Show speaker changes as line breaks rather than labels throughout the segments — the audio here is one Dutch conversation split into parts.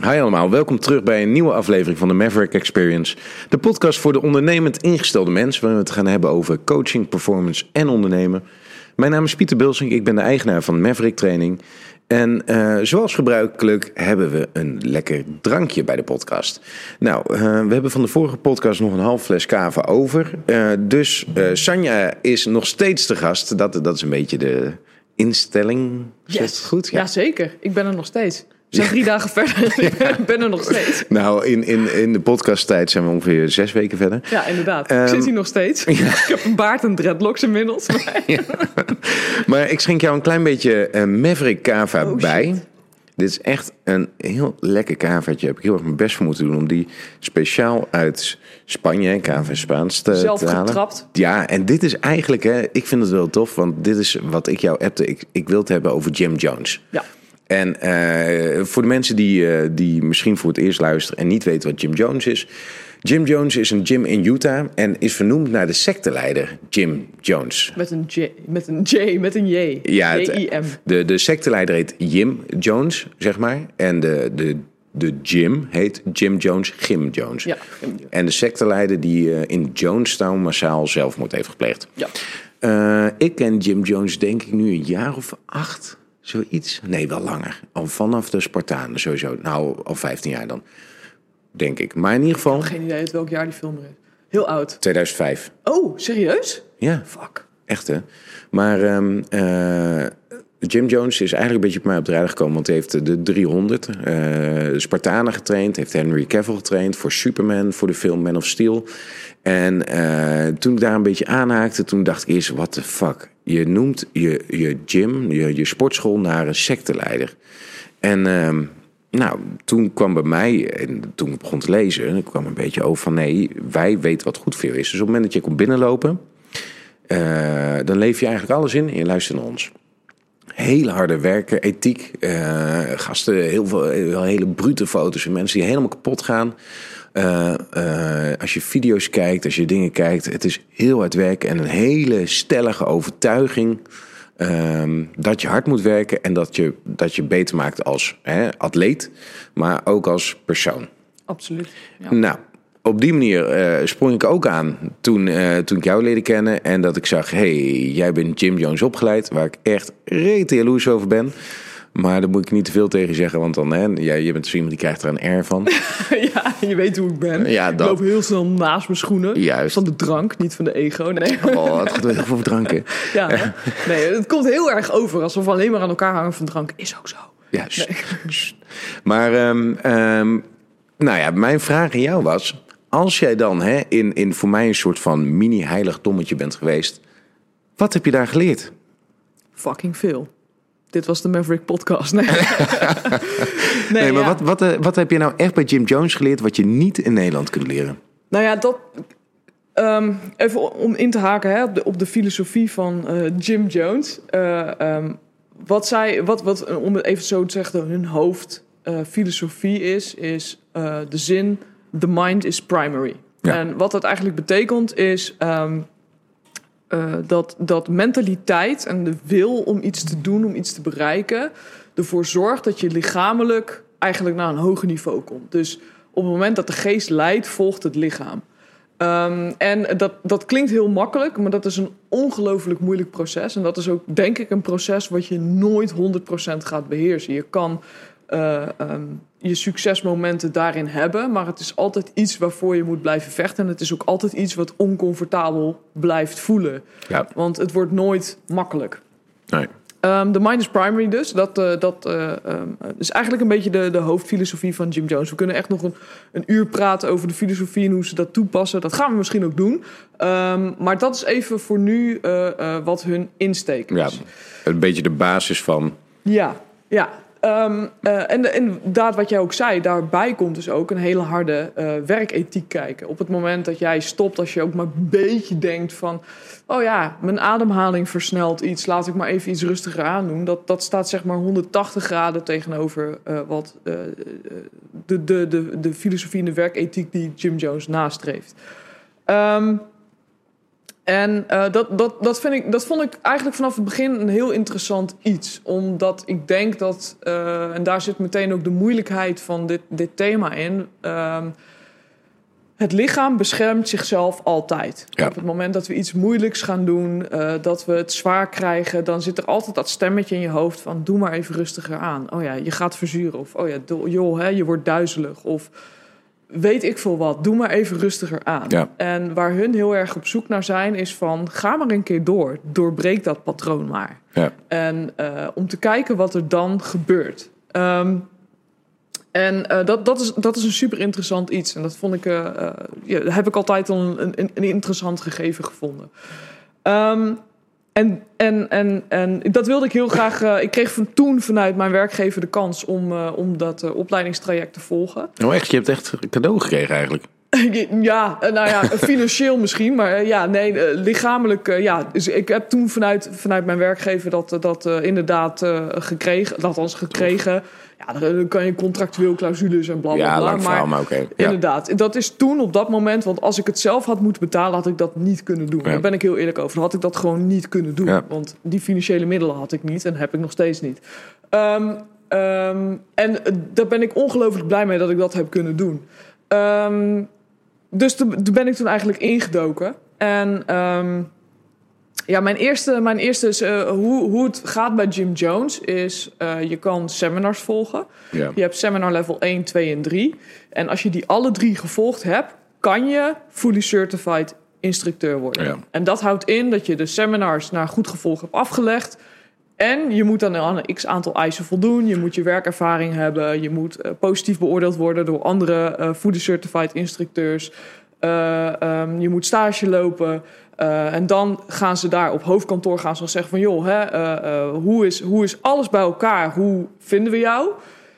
Hi allemaal, welkom terug bij een nieuwe aflevering van de Maverick Experience. De podcast voor de ondernemend ingestelde mens, waarin we het gaan hebben over coaching, performance en ondernemen. Mijn naam is Pieter Bilsing, ik ben de eigenaar van Maverick Training. En uh, zoals gebruikelijk hebben we een lekker drankje bij de podcast. Nou, uh, we hebben van de vorige podcast nog een half fles kava over. Uh, dus Sanja is nog steeds de gast. Dat, dat is een beetje de instelling.
Yes. goed? Ja. ja, zeker. Ik ben er nog steeds. We zijn drie dagen verder. ik ben er nog steeds.
Nou, in, in, in de podcasttijd zijn we ongeveer zes weken verder.
Ja, inderdaad. Um, ik zit hier nog steeds. Ja. Ik heb een baard en dreadlocks inmiddels.
Maar, ja. maar ik schenk jou een klein beetje uh, Maverick Cava oh, bij. Shit. Dit is echt een heel lekker kavaatje. Heb ik heel erg mijn best voor moeten doen om die speciaal uit Spanje, kava Spaans, te,
Zelf
te halen.
getrapt.
Ja, en dit is eigenlijk, hè, ik vind het wel tof, want dit is wat ik jou appte. Ik, ik wil het hebben over Jim Jones.
Ja.
En uh, voor de mensen die, uh, die misschien voor het eerst luisteren en niet weten wat Jim Jones is. Jim Jones is een gym in Utah en is vernoemd naar de secteleider Jim Jones.
Met een J, met een J, met een J.
Ja,
J-I-M.
De, de secteleider heet Jim Jones, zeg maar. En de, de, de gym heet Jim Jones, Jim Jones.
Ja,
en de secteleider die uh, in Jonestown massaal zelfmoord heeft gepleegd.
Ja.
ik ken Jim Jones denk ik nu een jaar of acht. Zoiets? Nee, wel langer. Al vanaf de Spartanen sowieso. Nou, al 15 jaar dan. Denk ik. Maar in ieder geval...
geen idee uit welk jaar die film er is. Heel oud.
2005.
Oh, serieus?
Ja.
Fuck.
Echt hè? Maar um, uh, Jim Jones is eigenlijk een beetje op mij op de rijden gekomen. Want hij heeft de 300 uh, Spartanen getraind. Heeft Henry Cavill getraind voor Superman. Voor de film Man of Steel. En uh, toen ik daar een beetje aanhaakte, toen dacht ik eerst, what the fuck? Je noemt je, je gym, je, je sportschool naar een secteleider. En uh, nou, toen kwam bij mij, en toen ik begon te lezen, kwam een beetje over van nee, wij weten wat goed voor is. Dus op het moment dat je komt binnenlopen, uh, dan leef je eigenlijk alles in en je luistert naar ons. Hele harde werken, ethiek, uh, gasten, heel veel hele brute foto's van mensen die helemaal kapot gaan. Uh, uh, als je video's kijkt, als je dingen kijkt, het is heel hard werken en een hele stellige overtuiging uh, dat je hard moet werken en dat je, dat je beter maakt als hè, atleet, maar ook als persoon.
Absoluut. Ja.
Nou, op die manier uh, sprong ik ook aan toen, uh, toen ik jou leerde kennen en dat ik zag, hey, jij bent Jim Jones opgeleid, waar ik echt rete jaloers over ben. Maar daar moet ik niet te veel tegen zeggen, want dan, hè, ja, je bent iemand die krijgt er een R van.
ja, je weet hoe ik ben.
Ja,
dat... Ik loop heel snel naast mijn schoenen.
Juist.
Van de drank, niet van de ego. Nee.
Oh, het gaat wel heel veel dranken.
ja, nee, het komt heel erg over alsof we alleen maar aan elkaar hangen van drank. Is ook zo.
Ja, nee. maar um, um, nou ja, mijn vraag aan jou was... als jij dan hè, in, in voor mij een soort van mini-heiligdommetje bent geweest... wat heb je daar geleerd?
Fucking veel. Dit was de Maverick podcast. Nee,
nee, nee maar ja. wat, wat, uh, wat heb je nou echt bij Jim Jones geleerd wat je niet in Nederland kunt leren?
Nou ja, dat. Um, even om in te haken hè, op, de, op de filosofie van uh, Jim Jones. Uh, um, wat zij, wat, wat, om het even zo te zeggen, hun hoofdfilosofie is, is de zin: the mind is primary. Ja. En wat dat eigenlijk betekent is. Um, uh, dat, dat mentaliteit en de wil om iets te doen, om iets te bereiken, ervoor zorgt dat je lichamelijk eigenlijk naar een hoger niveau komt. Dus op het moment dat de geest leidt, volgt het lichaam. Um, en dat, dat klinkt heel makkelijk, maar dat is een ongelooflijk moeilijk proces. En dat is ook, denk ik, een proces wat je nooit 100% gaat beheersen. Je kan uh, um, je succesmomenten daarin hebben. Maar het is altijd iets waarvoor je moet blijven vechten. En het is ook altijd iets wat oncomfortabel blijft voelen.
Ja.
Want het wordt nooit makkelijk.
Nee.
Um, de mind is primary dus. Dat, uh, dat uh, um, is eigenlijk een beetje de, de hoofdfilosofie van Jim Jones. We kunnen echt nog een, een uur praten over de filosofie en hoe ze dat toepassen. Dat gaan we misschien ook doen. Um, maar dat is even voor nu uh, wat hun insteek is.
Ja, een beetje de basis van...
Ja, ja. Um, uh, en inderdaad, wat jij ook zei, daarbij komt dus ook een hele harde uh, werkethiek kijken. Op het moment dat jij stopt, als je ook maar een beetje denkt van... oh ja, mijn ademhaling versnelt iets, laat ik maar even iets rustiger aandoen. Dat, dat staat zeg maar 180 graden tegenover uh, wat de, de, de, de filosofie en de werkethiek die Jim Jones nastreeft. Um, En uh, dat, dat, dat, vind ik, dat vond ik eigenlijk vanaf het begin een heel interessant iets. Omdat ik denk dat, uh, en daar zit meteen ook de moeilijkheid van dit, dit thema in. Uh, het lichaam beschermt zichzelf altijd.
Ja.
Op het moment dat we iets moeilijks gaan doen, uh, dat we het zwaar krijgen, dan zit er altijd dat stemmetje in je hoofd van: doe maar even rustiger aan. Oh ja, je gaat verzuren. Of oh ja, joh, hè, je wordt duizelig. Of weet ik veel wat, doe maar even rustiger aan.
Ja.
En waar hun heel erg op zoek naar zijn, is van ga maar een keer door. Doorbreek dat patroon maar.
Ja.
En uh, om te kijken wat er dan gebeurt. Um, en uh, dat, dat, is, dat is een super interessant iets. En dat vond ik, uh, ja, heb ik altijd al een, een, een interessant gegeven gevonden. Um, en, en, en, en dat wilde ik heel graag. Uh, ik kreeg van toen vanuit mijn werkgever de kans om, uh, om dat uh, opleidingstraject te volgen.
Oh, echt? Je hebt echt cadeau gekregen eigenlijk?
ja, nou ja, financieel misschien, maar ja, nee, lichamelijk. ja, dus ik heb toen vanuit, vanuit mijn werkgever dat, dat inderdaad gekregen, althans gekregen. Ja, dan kan je contractueel clausules en bla bla
ja,
bla.
Verhaal, maar, okay.
ja. inderdaad, dat is toen op dat moment, want als ik het zelf had moeten betalen, had ik dat niet kunnen doen.
Ja.
Daar ben ik heel eerlijk over. Dan had ik dat gewoon niet kunnen doen.
Ja.
Want die financiële middelen had ik niet en heb ik nog steeds niet. Um, um, en daar ben ik ongelooflijk blij mee dat ik dat heb kunnen doen. Um, dus toen ben ik toen eigenlijk ingedoken. En ja, mijn eerste, mijn eerste is, uh, hoe, hoe het gaat bij Jim Jones is, uh, je kan seminars volgen.
Ja.
Je hebt seminar level 1, 2 en 3. En als je die alle drie gevolgd hebt, kan je fully certified instructeur worden.
Ja.
En dat houdt in dat je de seminars naar goed gevolg hebt afgelegd. En je moet dan aan een x aantal eisen voldoen. Je moet je werkervaring hebben. Je moet uh, positief beoordeeld worden door andere fully certified instructeurs. Um, je moet stage lopen. Uh, en dan gaan ze daar op hoofdkantoor gaan ze zeggen van joh, hè, uh, uh, hoe, is, hoe is alles bij elkaar? Hoe vinden we jou?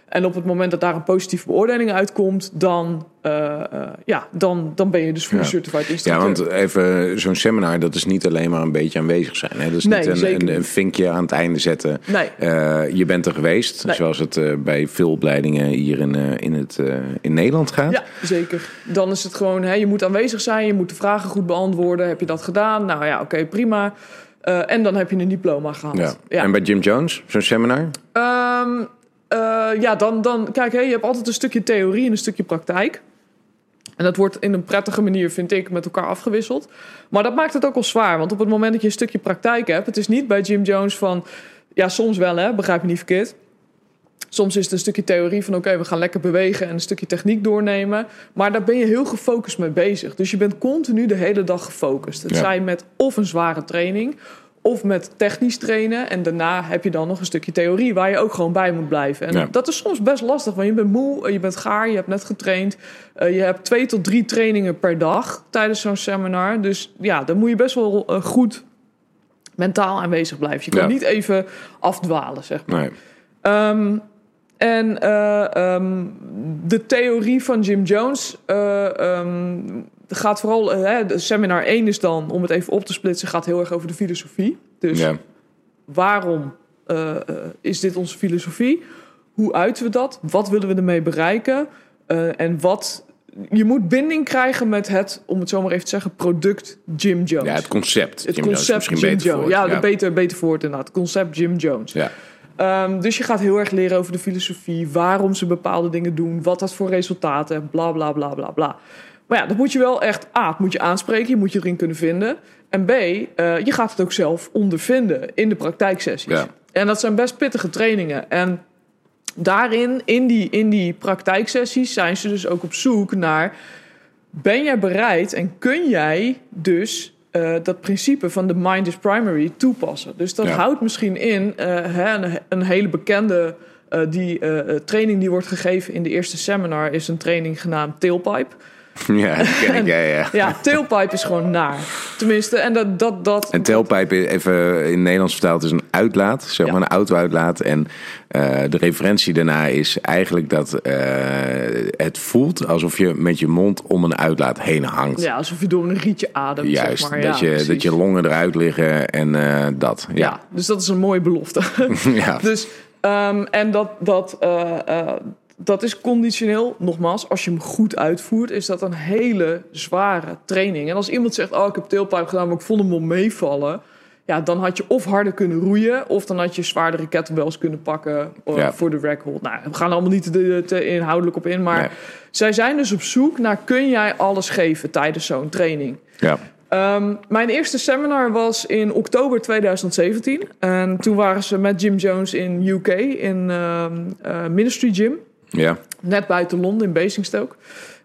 En op het moment dat daar een positieve beoordeling uitkomt, dan, uh, ja, dan, dan ben je dus fully
Ja.
certified instructeur.
Ja, want even zo'n seminar, dat is niet alleen maar een beetje aanwezig zijn. Hè? Dat is
Nee,
niet een, een, vinkje aan het einde zetten.
Nee.
Eh, je bent er geweest,
Nee.
zoals het eh, bij veel opleidingen hier in, eh, in, het, eh, in Nederland gaat.
Ja, zeker. Dan is het gewoon, hè, je moet aanwezig zijn, je moet de vragen goed beantwoorden. Heb je dat gedaan? Nou ja, oké, prima. En dan heb je een diploma gehad.
Ja. En bij Jim Jones, zo'n seminar?
Um, ja, dan, dan kijk, hè, je hebt altijd een stukje theorie en een stukje praktijk. En dat wordt in een prettige manier, vind ik, met elkaar afgewisseld. Maar dat maakt het ook al zwaar. Want op het moment dat je een stukje praktijk hebt... het is niet bij Jim Jones van... ja, soms wel, hè, begrijp me niet verkeerd. Soms is het een stukje theorie van... oké, okay, we gaan lekker bewegen en een stukje techniek doornemen. Maar daar ben je heel gefocust mee bezig. Dus je bent continu de hele dag gefocust. Het
Ja.
zij met of een zware training... of met technisch trainen. En daarna heb je dan nog een stukje theorie... waar je ook gewoon bij moet blijven. En
Ja.
dat is soms best lastig, want je bent moe, je bent gaar... je hebt net getraind. Uh, je hebt twee tot drie trainingen per dag tijdens zo'n seminar. Dus ja, dan moet je best wel uh, goed mentaal aanwezig blijven. Je kan
Ja.
niet even afdwalen, zeg maar.
Nee.
Um, en uh, um, de theorie van Jim Jones uh, um, gaat vooral... Uh, de seminar 1 is dan, om het even op te splitsen... gaat heel erg over de filosofie. Dus
Ja.
waarom uh, is dit onze filosofie? Hoe uiten we dat? Wat willen we ermee bereiken? Uh, en wat... Je moet binding krijgen met het, om het zo maar even te zeggen... product Jim Jones.
ja, het concept.
Het
Jim
concept
misschien
Jim
beter
Jones.
voor.
Ja, ja. Beter, beter voor het inderdaad. Het concept Jim Jones.
Ja.
Um, dus je gaat heel erg leren over de filosofie, waarom ze bepaalde dingen doen, wat dat voor resultaten heeft, bla bla bla bla bla. Maar ja, dat moet je wel echt, A, het moet je aanspreken, je moet je erin kunnen vinden. En B, uh, je gaat het ook zelf ondervinden in de praktijksessies.
Ja.
En dat zijn best pittige trainingen. En daarin, in die, in die praktijksessies, zijn ze dus ook op zoek naar: ben jij bereid en kun jij dus uh, dat principe van de mind is primary toepassen. Dus dat
Ja.
houdt misschien in uh, hè, een, een, hele bekende die, training die wordt gegeven in de eerste seminar is een training genaamd Tailpipe.
Ja, dat ken ik, ja, ja.
ja, tailpipe is gewoon naar. Tenminste, en dat... dat, dat
Een tailpipe, even in Nederlands vertaald, is een uitlaat. Zeg maar
Ja.
een auto-uitlaat. En uh, de referentie daarna is eigenlijk dat uh, het voelt alsof je met je mond om een uitlaat heen hangt.
Ja, alsof je door een rietje ademt,
Juist,
zeg maar.
dat,
ja,
je,
precies.
dat je longen eruit liggen en uh, dat.
Ja.
Ja,
dus dat is een mooie belofte.
ja.
Dus, um, en dat, dat, uh, uh, dat is conditioneel. Nogmaals, als je hem goed uitvoert, is dat een hele zware training. En als iemand zegt, oh, ik heb tailpipe gedaan, maar ik vond hem wel meevallen. Ja, dan had je of harder kunnen roeien, of dan had je zwaardere kettlebells kunnen pakken eh,
Ja.
voor de rack hold. Nou, we gaan er allemaal niet te, te inhoudelijk op in, maar
Nee.
zij zijn dus op zoek naar, kun jij alles geven tijdens zo'n training?
Ja.
Ehm, mijn eerste seminar was in oktober 2017. En toen waren ze met Jim Jones in UK, in ehm, eh, Ministry Gym.
Ja.
Net buiten Londen, in Basingstoke.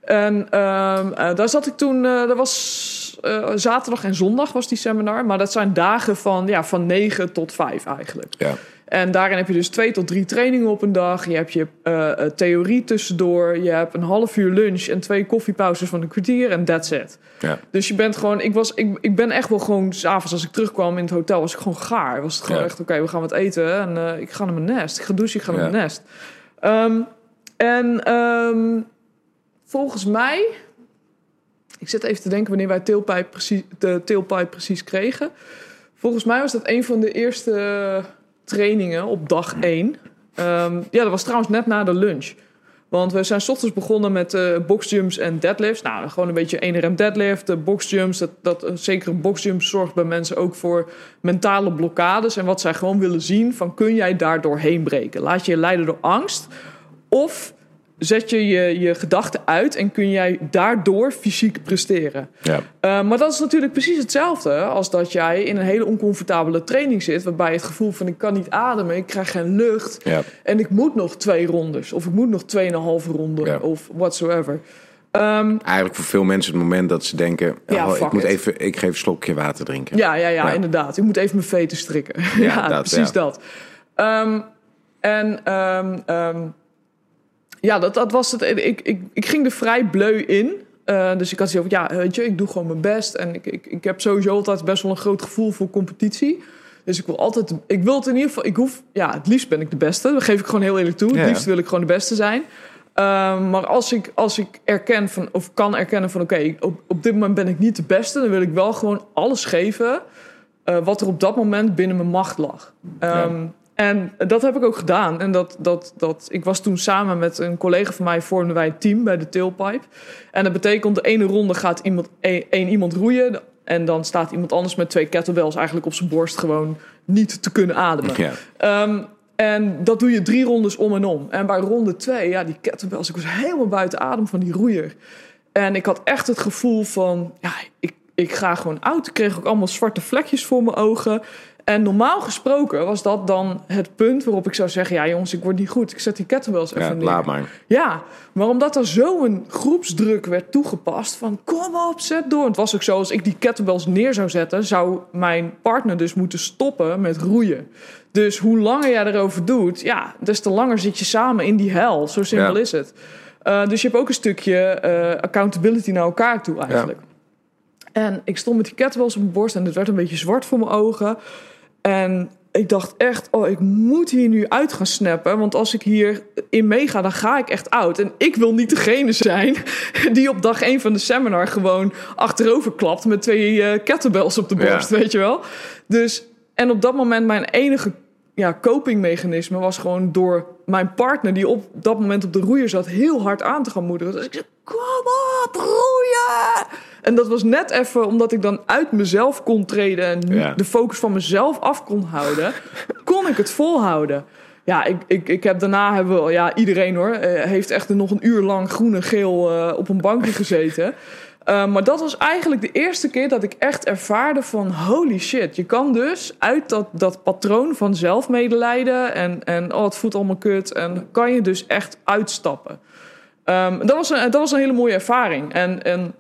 En ehm, eh, daar zat ik toen... eh dat was eh, zaterdag en zondag was die seminar. Maar dat zijn dagen van, ja, van 9 tot 5 eigenlijk.
Ja.
En daarin heb je dus twee tot drie trainingen op een dag. Je hebt je theorie tussendoor. Je hebt een half uur lunch en twee koffiepauzes van een kwartier. En that's it.
Ja.
Dus je bent gewoon, ik, was, ik, ik ben echt wel gewoon, s'avonds als ik terugkwam in het hotel, was ik gewoon gaar. Was het gewoon
Ja.
echt, oké, we gaan wat eten en ik ga naar mijn nest. Ik ga douchen, ik ga naar mijn nest. Ehm, en ehm, volgens mij, ik zit even te denken wanneer wij tailpipe precies, de tailpipe precies kregen. Volgens mij was dat een van de eerste trainingen op dag één. Ehm, ja, dat was trouwens net na de lunch. Want we zijn 's ochtends begonnen met eh boxjumps en deadlifts. Nou, gewoon een beetje 1 rem deadlift, de boxjumps. Dat, dat, een zekere boxjump zorgt bij mensen ook voor mentale blokkades. En wat zij gewoon willen zien, van kun jij daar doorheen breken? Laat je leiden door angst? Of zet je je, je gedachten uit en kun jij daardoor fysiek presteren?
Ja.
Uh, maar dat is natuurlijk precies hetzelfde als dat jij in een hele oncomfortabele training zit. Waarbij je het gevoel van ik kan niet ademen, ik krijg geen lucht.
Ja.
En ik moet nog twee rondes. Of ik moet nog tweeënhalve ronden.
Ja.
Of whatsoever. Ehm,
Eigenlijk voor veel mensen het moment dat ze denken...
Ja,
oh, ik, moet
it.
even, ik geef een slokje water drinken.
ja, ja, ja, inderdaad. Ik moet even mijn veten strikken. ja,
dat,
precies dat. Ehm, en ehm, ja, dat, dat was het. Ik, ik, ik ging er vrij bleu in. Eh, dus ik had zoiets van, ja, weet je, ik doe gewoon mijn best. En ik, ik, ik heb sowieso altijd best wel een groot gevoel voor competitie. Dus ik wil altijd, ik wil het in ieder geval, ik hoef, ja, het liefst ben ik de beste. Dat geef ik gewoon heel eerlijk toe. Het
Ja.
liefst wil ik gewoon de beste zijn. Ehm, maar als ik, als ik erken van, of kan erkennen van, oké, op, op dit moment ben ik niet de beste, dan wil ik wel gewoon alles geven eh, wat er op dat moment binnen mijn macht lag. Ehm, En dat heb ik ook gedaan. En dat, dat, dat, ik was toen samen met een collega van mij, vormden wij een team bij de tailpipe. En dat betekent, de ene ronde gaat iemand, één, één iemand roeien. En dan staat iemand anders met twee kettlebells eigenlijk op zijn borst gewoon niet te kunnen ademen.
Ja.
Ehm, en dat doe je drie rondes om en om. En bij ronde twee, ja, die kettlebells, ik was helemaal buiten adem van die roeier. En ik had echt het gevoel van, ja, ik, ik ga gewoon oud. Ik kreeg ook allemaal zwarte vlekjes voor mijn ogen. En normaal gesproken was dat dan het punt waarop ik zou zeggen... ja jongens, ik word niet goed. Ik zet die kettlebells even
Ja,
neer.
laat maar.
Ja, maar omdat er zo'n groepsdruk werd toegepast van kom op, zet door. Het was ook zo, als ik die kettlebells neer zou zetten, zou mijn partner dus moeten stoppen met roeien. Dus hoe langer jij erover doet, ja, des te langer zit je samen in die hel. Zo simpel
Ja.
is het. Uh, dus je hebt ook een stukje uh, accountability naar elkaar toe eigenlijk. En ik stond met die kettlebells op mijn borst en het werd een beetje zwart voor mijn ogen. En ik dacht echt, oh, ik moet hier nu uit gaan snappen. Want als ik hier in meega, dan ga ik echt oud. En ik wil niet degene zijn die op dag één van de seminar gewoon achterover klapt met twee uh, kettlebells op de borst, ja. weet je wel. Dus, en op dat moment mijn enige ja, copingmechanisme was gewoon door mijn partner, die op dat moment op de roeier zat, heel hard aan te gaan moedigen. Dus ik zei, kom op, roeien! En dat was net even omdat ik dan uit mezelf kon treden en
Ja.
de focus van mezelf af kon houden, kon ik het volhouden. Ja, ik, ik, ik heb daarna hebben we, ja, iedereen hoor, eh, heeft echt nog een uur lang groen en geel uh, op een bankje gezeten. Uh, maar dat was eigenlijk de eerste keer dat ik echt ervaarde van holy shit. Je kan dus uit dat, dat patroon van zelfmedelijden en, en oh het voelt allemaal kut. En kan je dus echt uitstappen. Um, dat, was een, dat was een hele mooie ervaring. En, en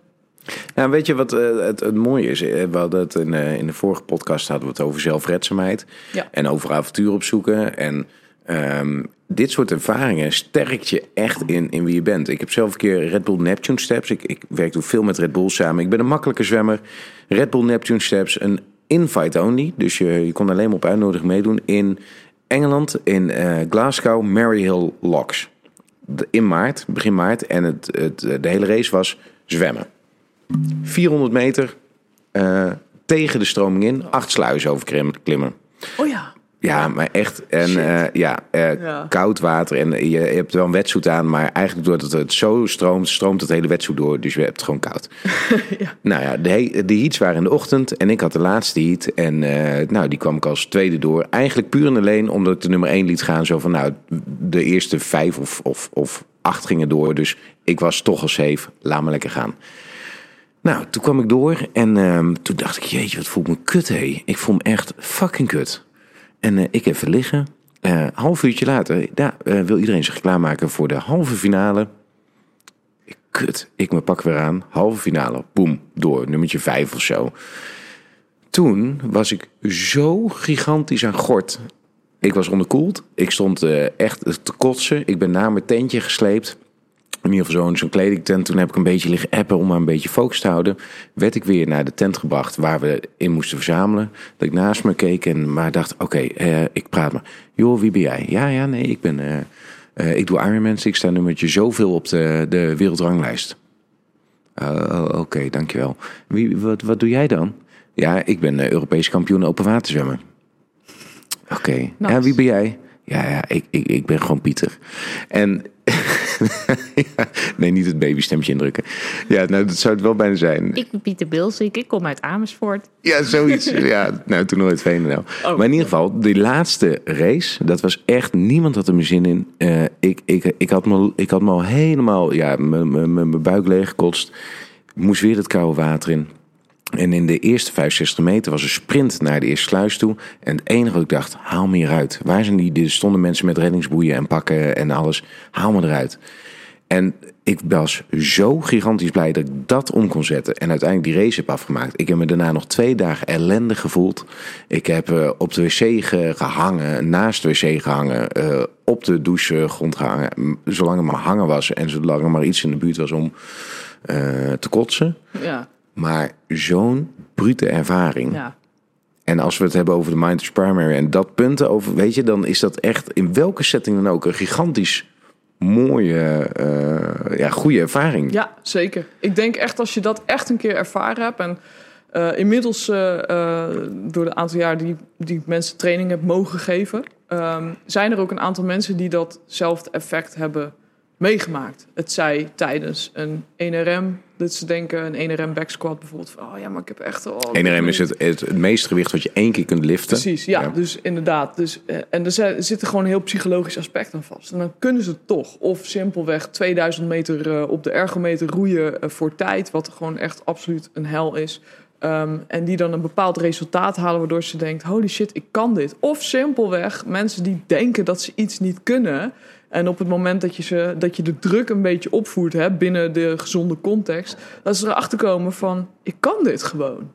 nou, weet je wat uh, het, het, mooie is? We hadden het in, uh, in de vorige podcast hadden we het over zelfredzaamheid.
Ja.
En over avontuur opzoeken. En um, dit soort ervaringen sterkt je echt in, in wie je bent. Ik heb zelf een keer Red Bull Neptune Steps. Ik, ik werk toen veel met Red Bull samen. Ik ben een makkelijke zwemmer. Red Bull Neptune Steps, een invite only. Dus je, je kon alleen maar op uitnodiging meedoen. In Engeland, in uh, Glasgow, Maryhill Locks. In maart, begin maart. En het, het, de hele race was zwemmen. 400 meter uh, tegen de stroming in. Acht sluizen overklimmen.
Oh ja.
Ja, maar echt. En eh, ja, eh,
Ja.
koud water. En je, je hebt wel een wetsuit aan, maar eigenlijk doordat het zo stroomt, stroomt het hele wetsuit door. Dus je hebt het gewoon koud.
Ja.
Nou ja, de, de heats waren in de ochtend en ik had de laatste heat. En eh, nou, die kwam ik als tweede door. Eigenlijk puur en alleen omdat ik de nummer één liet gaan. Zo van, nou, de eerste vijf of, of, of acht gingen door. Dus ik was toch al safe. Laat me lekker gaan. Nou, toen kwam ik door en ehm, toen dacht ik, jeetje, wat voel ik me kut, hé. Ik voel me echt fucking kut. En eh, ik even liggen. Eh half uurtje later ja, eh, wil iedereen zich klaarmaken voor de halve finale. Ik, kut, ik me pak weer aan. Halve finale, boem, door. Nummertje vijf of zo. Toen was ik zo gigantisch aan gort. Ik was onderkoeld. Ik stond echt te kotsen. Ik ben naar mijn tentje gesleept. In ieder geval zo'n zo'n kledingtent. Toen heb ik een beetje liggen appen om maar een beetje focus te houden. Werd ik weer naar de tent gebracht waar we in moesten verzamelen. Dat ik naast me keek en maar dacht, oké, eh, ik praat maar. Joh, wie ben jij? Ja, ja, nee, ik ben... eh, eh, ik doe Ironman. Ik sta nummertje zoveel op de, de wereldranglijst. Oh, oké, dankjewel. Wie, wat, wat doe jij dan? Ja, ik ben Europees kampioen open waterzwemmen. Oké.
Nice.
Ja, wie ben jij? Ja, ja, ik, ik, ik ben gewoon Pieter. En nee, niet het babystemmetje indrukken. Ja, nou, dat zou het wel bijna zijn.
Ik ben Pieter Bilsik, ik kom uit Amersfoort.
Ja, zoiets. ja, nou, toen nooit VNL.
Oh.
Maar in ieder geval, die laatste race, dat was echt, niemand had er mijn zin in. Eh, ik, ik, ik, had me, ik had me al helemaal, ja, mijn- buik leeggekotst. Ik moest weer het koude water in. En in de eerste 65 meter was een sprint naar de eerste sluis toe. En het enige wat ik dacht, haal me hieruit. Waar zijn die? Er stonden mensen met reddingsboeien en pakken en alles. Haal me eruit. En ik was zo gigantisch blij dat ik dat om kon zetten. En uiteindelijk die race heb afgemaakt. Ik heb me daarna nog twee dagen ellendig gevoeld. Ik heb eh, op de wc ge- gehangen, naast de wc gehangen. eh, op de douchegrond gehangen. Zolang het maar hangen was. En zolang er maar iets in de buurt was om eh, te kotsen.
Ja,
Maar zo'n brute ervaring.
ja.
En als we het hebben over de Minders Primary en dat punten over, weet je, dan is dat echt in welke setting dan ook een gigantisch mooie, eh, ja, goede ervaring.
Ja, zeker. Ik denk echt als je dat echt een keer ervaren hebt. En eh, inmiddels, eh, door de aantal jaar die, die mensen training heb mogen geven, ehm, zijn er ook een aantal mensen die datzelfde effect hebben meegemaakt. Het zij tijdens een 1RM, dat ze denken, een 1RM back squat bijvoorbeeld. Van, oh ja, maar ik heb echt... Oh, ik
1RM
heb
is het, het, het meeste gewicht wat je één keer kunt liften.
Precies, ja,
Ja.
dus inderdaad. Dus, eh, en er zi- zit er gewoon een heel psychologisch aspect aan vast. En dan kunnen ze toch. Of simpelweg 2000 meter eh, op de ergometer roeien eh, voor tijd, wat gewoon echt absoluut een hel is. Ehm, en die dan een bepaald resultaat halen, waardoor ze denkt: holy shit, ik kan dit. Of simpelweg mensen die denken dat ze iets niet kunnen. En op het moment dat je, ze, dat je de druk een beetje opvoert hè, binnen de gezonde context, dat ze erachter komen van: ik kan dit gewoon.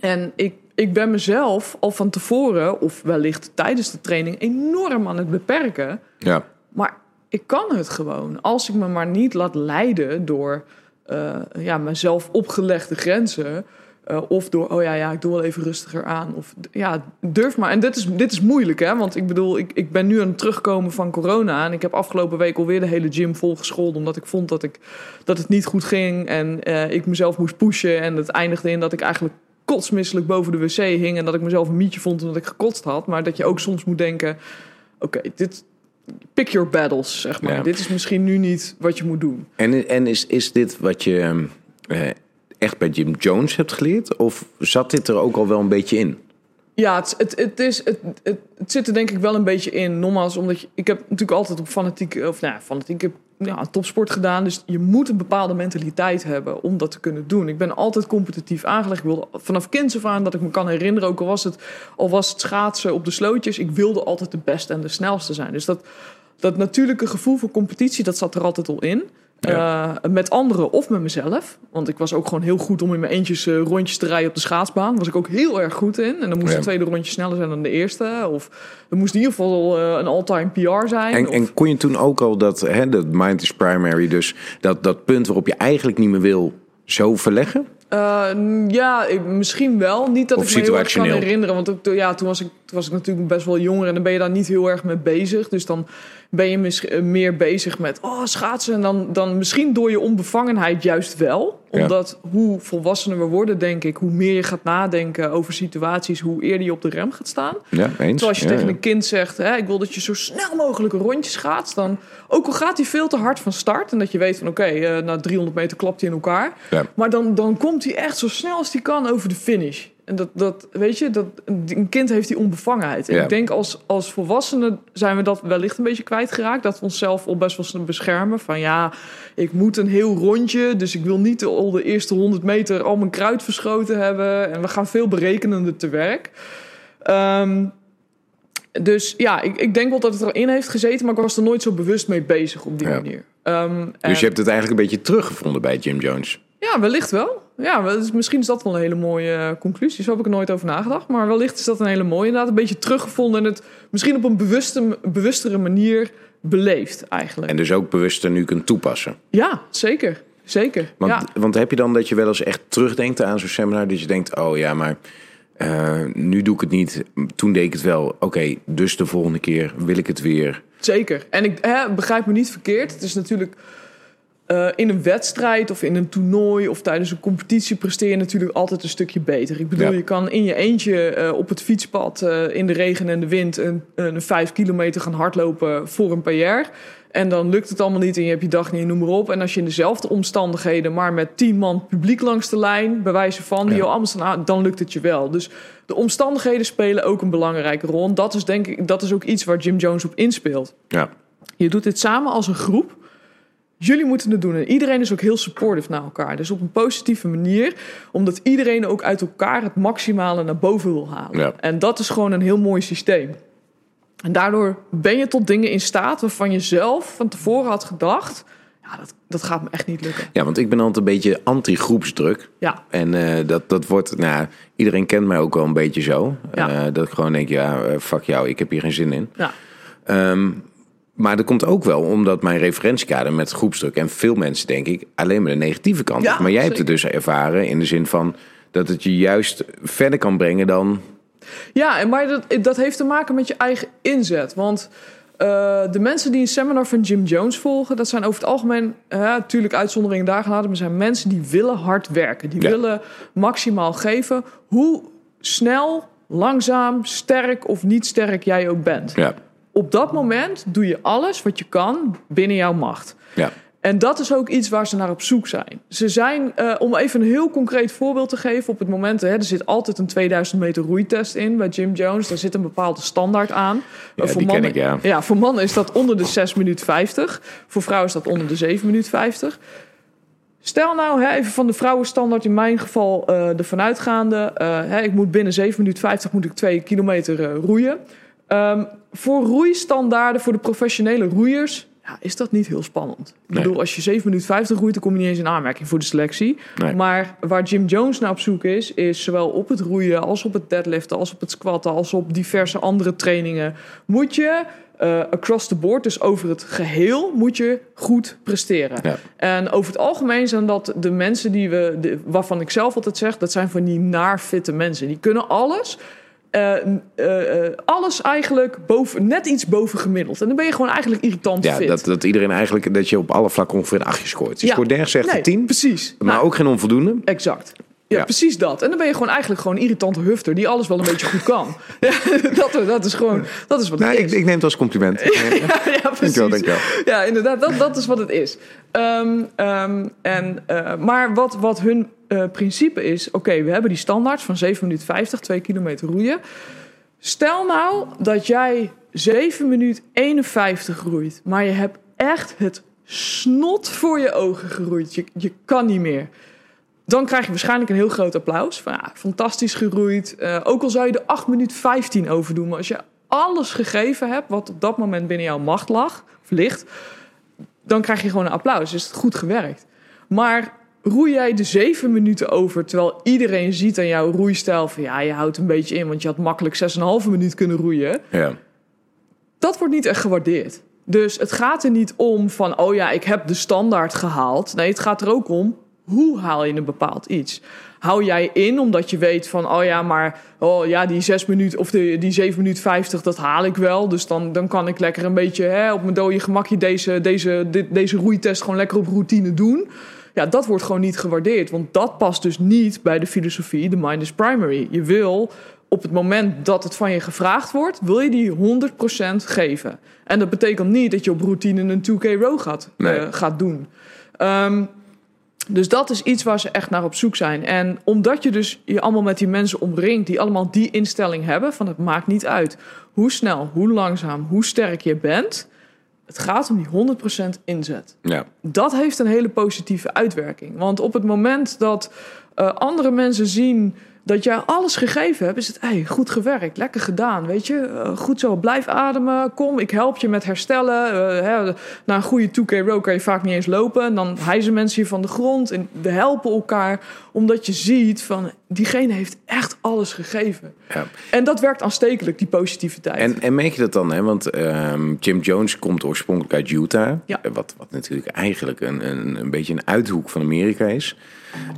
En ik, ik ben mezelf al van tevoren, of wellicht tijdens de training, enorm aan het beperken.
Ja.
Maar ik kan het gewoon. Als ik me maar niet laat leiden door eh, ja, mezelf opgelegde grenzen. Eh, of door, oh ja, ja, ik doe wel even rustiger aan. Of ja, durf maar. En dit is, dit is moeilijk, hè? Want ik bedoel, ik, ik ben nu aan het terugkomen van corona. En ik heb afgelopen week alweer de hele gym volgescholden. Omdat ik vond dat, ik, dat het niet goed ging. En eh, ik mezelf moest pushen. En het eindigde in dat ik eigenlijk kotsmisselijk boven de wc hing. En dat ik mezelf een mietje vond omdat ik gekotst had. Maar dat je ook soms moet denken: oké, dit. Pick your battles, zeg maar.
Ja.
Dit is misschien nu niet wat je moet doen.
En, en is, is dit wat je ehm, eh, echt bij Jim Jones hebt geleerd? Of zat dit er ook al wel een beetje in?
Ja, het, het, is, het, het, zit er denk ik wel een beetje in. Nogmaals, omdat ik heb natuurlijk altijd op fanatiek, of nou ja, fanatiek, ja, topsport gedaan. Dus je moet een bepaalde mentaliteit hebben om dat te kunnen doen. Ik ben altijd competitief aangelegd. Ik wilde vanaf kinds af aan dat ik me kan herinneren, ook al was het, al was het schaatsen op de slootjes. Ik wilde altijd de beste en de snelste zijn. Dus dat, dat natuurlijke gevoel voor competitie, dat zat er altijd al in.
Ja.
Eh, met anderen of met mezelf. Want ik was ook gewoon heel goed om in mijn eentjes eh, rondjes te rijden op de schaatsbaan. Was ik ook heel erg goed in. En dan moest
Ja.
de tweede rondje sneller zijn dan de eerste. Of er moest in ieder geval eh, een all-time PR zijn.
En,
of,
en kon je toen ook al dat, hè, dat mind is primary, dus dat, dat punt waarop je eigenlijk niet meer wil, zo verleggen?
Ja, misschien wel. Niet dat
Of
ik me heel erg kan herinneren. Want ik- ja, toen, was ik, toen was ik natuurlijk best wel jonger. En dan ben je daar niet heel erg mee bezig. Dus dan ben je misschien meer bezig met oh, schaatsen. En dan, dan misschien door je onbevangenheid juist wel. Omdat hoe volwassener we worden, denk ik, hoe meer je gaat nadenken over situaties, hoe eerder je op de rem gaat staan.
Ja, eens.
Zoals je
Ja,
tegen
ja.
een kind zegt, hè, ik wil dat je zo snel mogelijk rondjes gaat. Dan, ook al gaat hij veel te hard van start. En dat je weet van oké, eh, na 300 meter klapt hij in elkaar.
Ja.
Maar dan, dan komt hij echt zo snel als hij kan over de finish. En dat, dat weet je, dat, een kind heeft die onbevangenheid. En
Ja.
ik denk als, als volwassenen zijn we dat wellicht een beetje kwijtgeraakt. Dat we onszelf al best wel beschermen. Van ja, ik moet een heel rondje. Dus ik wil niet de, al de eerste 100 meter al mijn kruid verschoten hebben. En we gaan veel berekenender te werk. Ehm, dus ja, ik, ik denk wel dat het erin heeft gezeten, maar ik was er nooit zo bewust mee bezig op die
Ja.
manier. Ehm,
Dus je hebt het eigenlijk een beetje teruggevonden bij Jim Jones.
Ja, wellicht wel. Ja, dus misschien is dat wel een hele mooie eh, conclusie. Zo heb ik er nooit over nagedacht. Maar wellicht is dat een hele mooie. Inderdaad, een beetje teruggevonden en het misschien op een bewuste, bewustere manier beleefd eigenlijk.
En dus ook bewuster nu kunt toepassen.
Ja, zeker. Zeker.
Want,
ja.
want heb je dan dat je wel eens echt terugdenkt aan zo'n seminar? Dat je denkt, oh ja, maar eh, nu doe ik het niet. Toen deed ik het wel. Oké, dus de volgende keer wil ik het weer.
Zeker. En ik hè, begrijp me niet verkeerd. Het is natuurlijk eh, in een wedstrijd of in een toernooi of tijdens een competitie presteer je natuurlijk altijd een stukje beter. Ik bedoel,
Ja.
je kan in je eentje eh, op het fietspad eh, in de regen en de wind een, een vijf kilometer gaan hardlopen voor een PR. En dan lukt het allemaal niet en je hebt je dag niet, noem maar op. En als je in dezelfde omstandigheden, maar met tien man publiek langs de lijn, bij wijze van, die
Ja.
staan, aan, dan lukt het je wel. Dus de omstandigheden spelen ook een belangrijke rol. En dat is denk ik, dat is ook iets waar Jim Jones op inspeelt.
Ja,
Je doet dit samen als een groep. Jullie moeten het doen. En iedereen is ook heel supportive naar elkaar. Dus op een positieve manier. Omdat iedereen ook uit elkaar het maximale naar boven wil halen.
Ja.
En dat is gewoon een heel mooi systeem. En daardoor ben je tot dingen in staat waarvan je zelf van tevoren had gedacht... Ja, dat, dat gaat me echt niet lukken.
ja want ik ben altijd een beetje anti-groepsdruk.
Ja,
En eh, dat, dat wordt, nou, iedereen kent mij ook wel een beetje zo.
Ja.
Eh, dat ik gewoon denk, ja, eh, fuck jou, ik heb hier geen zin in.
ja,
Ehm, maar dat komt ook wel omdat mijn referentiekader met groepsdruk... en veel mensen, denk ik, alleen maar de negatieve kant
Ja.
Maar jij hebt het dus ervaren in de zin van... dat het je juist verder kan brengen dan...
Ja, en maar dat, dat heeft te maken met je eigen inzet. Want eh, de mensen die een seminar van Jim Jones volgen, dat zijn over het algemeen, natuurlijk uitzonderingen daar gelaten, maar zijn mensen die willen hard werken. Die
Ja.
willen maximaal geven. Hoe snel, langzaam, sterk of niet sterk jij ook bent.
Ja,
Op dat moment doe je alles wat je kan binnen jouw macht.
ja,
En dat is ook iets waar ze naar op zoek zijn. Ze zijn, eh, om even een heel concreet voorbeeld te geven, op het moment, hè, er zit altijd een 2000 meter roeitest in bij Jim Jones. Daar zit een bepaalde standaard aan.
Ja,
Eh, voor
die ken
mannen,
ik, ja.
voor mannen is dat onder de 6 minuten 50. Voor vrouwen is dat onder de 7 minuten 50. Stel nou, hè, even van de vrouwenstandaard in mijn geval eh ervan uitgaande. eh, hè, ik moet binnen 7 minuten 50 moet ik 2 kilometer eh, roeien. Ehm, voor roeistandaarden, voor de professionele roeiers, ja, is dat niet heel spannend. Ik
Nee.
bedoel, als je 7 minuten 50 roeit, dan kom je niet eens in aanmerking voor de selectie.
Nee.
Maar waar Jim Jones naar op zoek is, is zowel op het roeien als op het deadliften, als op het squatten, als op diverse andere trainingen, moet je eh, across the board, dus over het geheel, moet je goed presteren.
Ja.
En over het algemeen zijn dat de mensen die we, de, waarvan ik zelf altijd zeg, dat zijn van die naarfitte mensen. Die kunnen alles. Eh, eh, eh, alles eigenlijk boven, net iets boven gemiddeld. En dan ben je gewoon eigenlijk irritant
ja
fit.
dat, dat iedereen eigenlijk... dat je op alle vlakken ongeveer een achtje scoort. Je
Ja.
scoort nergens echt
Nee,
een tien,
Precies.
maar
Nou,
ook geen onvoldoende.
Exact. Ja,
Ja.
precies dat. En dan ben je gewoon eigenlijk gewoon een irritante hufter die alles wel een beetje goed kan. Ja, dat, dat is gewoon, dat is wat
Nou,
het
ik,
is.
ik neem het als compliment.
ja, precies.
Dankjewel, dankjewel.
Ja, inderdaad, dat, dat is wat het is. Ehm, ehm, en, maar wat, wat hun eh, principe is... oké, we hebben die standaard van 7 minuten 50, 2 kilometer roeien. Stel nou dat jij 7 minuten 51 roeit... maar je hebt echt het snot voor je ogen geroeid. Je, je kan niet meer. Dan krijg je waarschijnlijk een heel groot applaus. Van, ja, fantastisch geroeid. Eh, ook al zou je de 8 minuten 15 overdoen. Maar als je alles gegeven hebt wat op dat moment binnen jouw macht lag, of ligt, dan krijg je gewoon een applaus. Is het goed gewerkt. Maar roei jij de 7 minuten over, terwijl iedereen ziet aan jouw roeistijl van ja, je houdt een beetje in, want je had makkelijk 6,5 minuut kunnen roeien
Ja.
dat wordt niet echt gewaardeerd. Dus het gaat er niet om van, oh ja, ik heb de standaard gehaald. Nee, het gaat er ook om, hoe haal je een bepaald iets? Hou jij in omdat je weet van, oh ja, maar oh ja, die 6 minuten of de, die 7 minuten 50, dat haal ik wel. Dus dan, dan kan ik lekker een beetje hè, op mijn dode gemakje deze, deze, dit, deze roeitest gewoon lekker op routine doen. Ja, dat wordt gewoon niet gewaardeerd. Want dat past dus niet bij de filosofie, de mind is primary. Je wil op het moment dat het van je gevraagd wordt, wil je die 100% geven. En dat betekent niet dat je op routine een 2K row gaat,
Nee.
eh, gaat doen. Ehm, dus dat is iets waar ze echt naar op zoek zijn. En omdat je dus je allemaal met die mensen omringt die allemaal die instelling hebben: van het maakt niet uit hoe snel, hoe langzaam, hoe sterk je bent. Het gaat om die 100% inzet
Ja.
dat heeft een hele positieve uitwerking. Want op het moment dat eh, andere mensen zien dat jij alles gegeven hebt, is het hey, goed gewerkt, lekker gedaan, weet je, Eh, goed zo, blijf ademen, kom, ik help je met herstellen. Eh, hè, na een goede 2K row kan je vaak niet eens lopen, en dan hijzen mensen je van de grond en we helpen elkaar, omdat je ziet van diegene heeft echt alles gegeven.
ja.
En dat werkt aanstekelijk, die positiviteit.
En, en merk je dat dan, hè? Want ehm, Jim Jones komt oorspronkelijk uit Utah.
Ja.
Wat, wat natuurlijk eigenlijk een, een, een beetje een uithoek van Amerika is.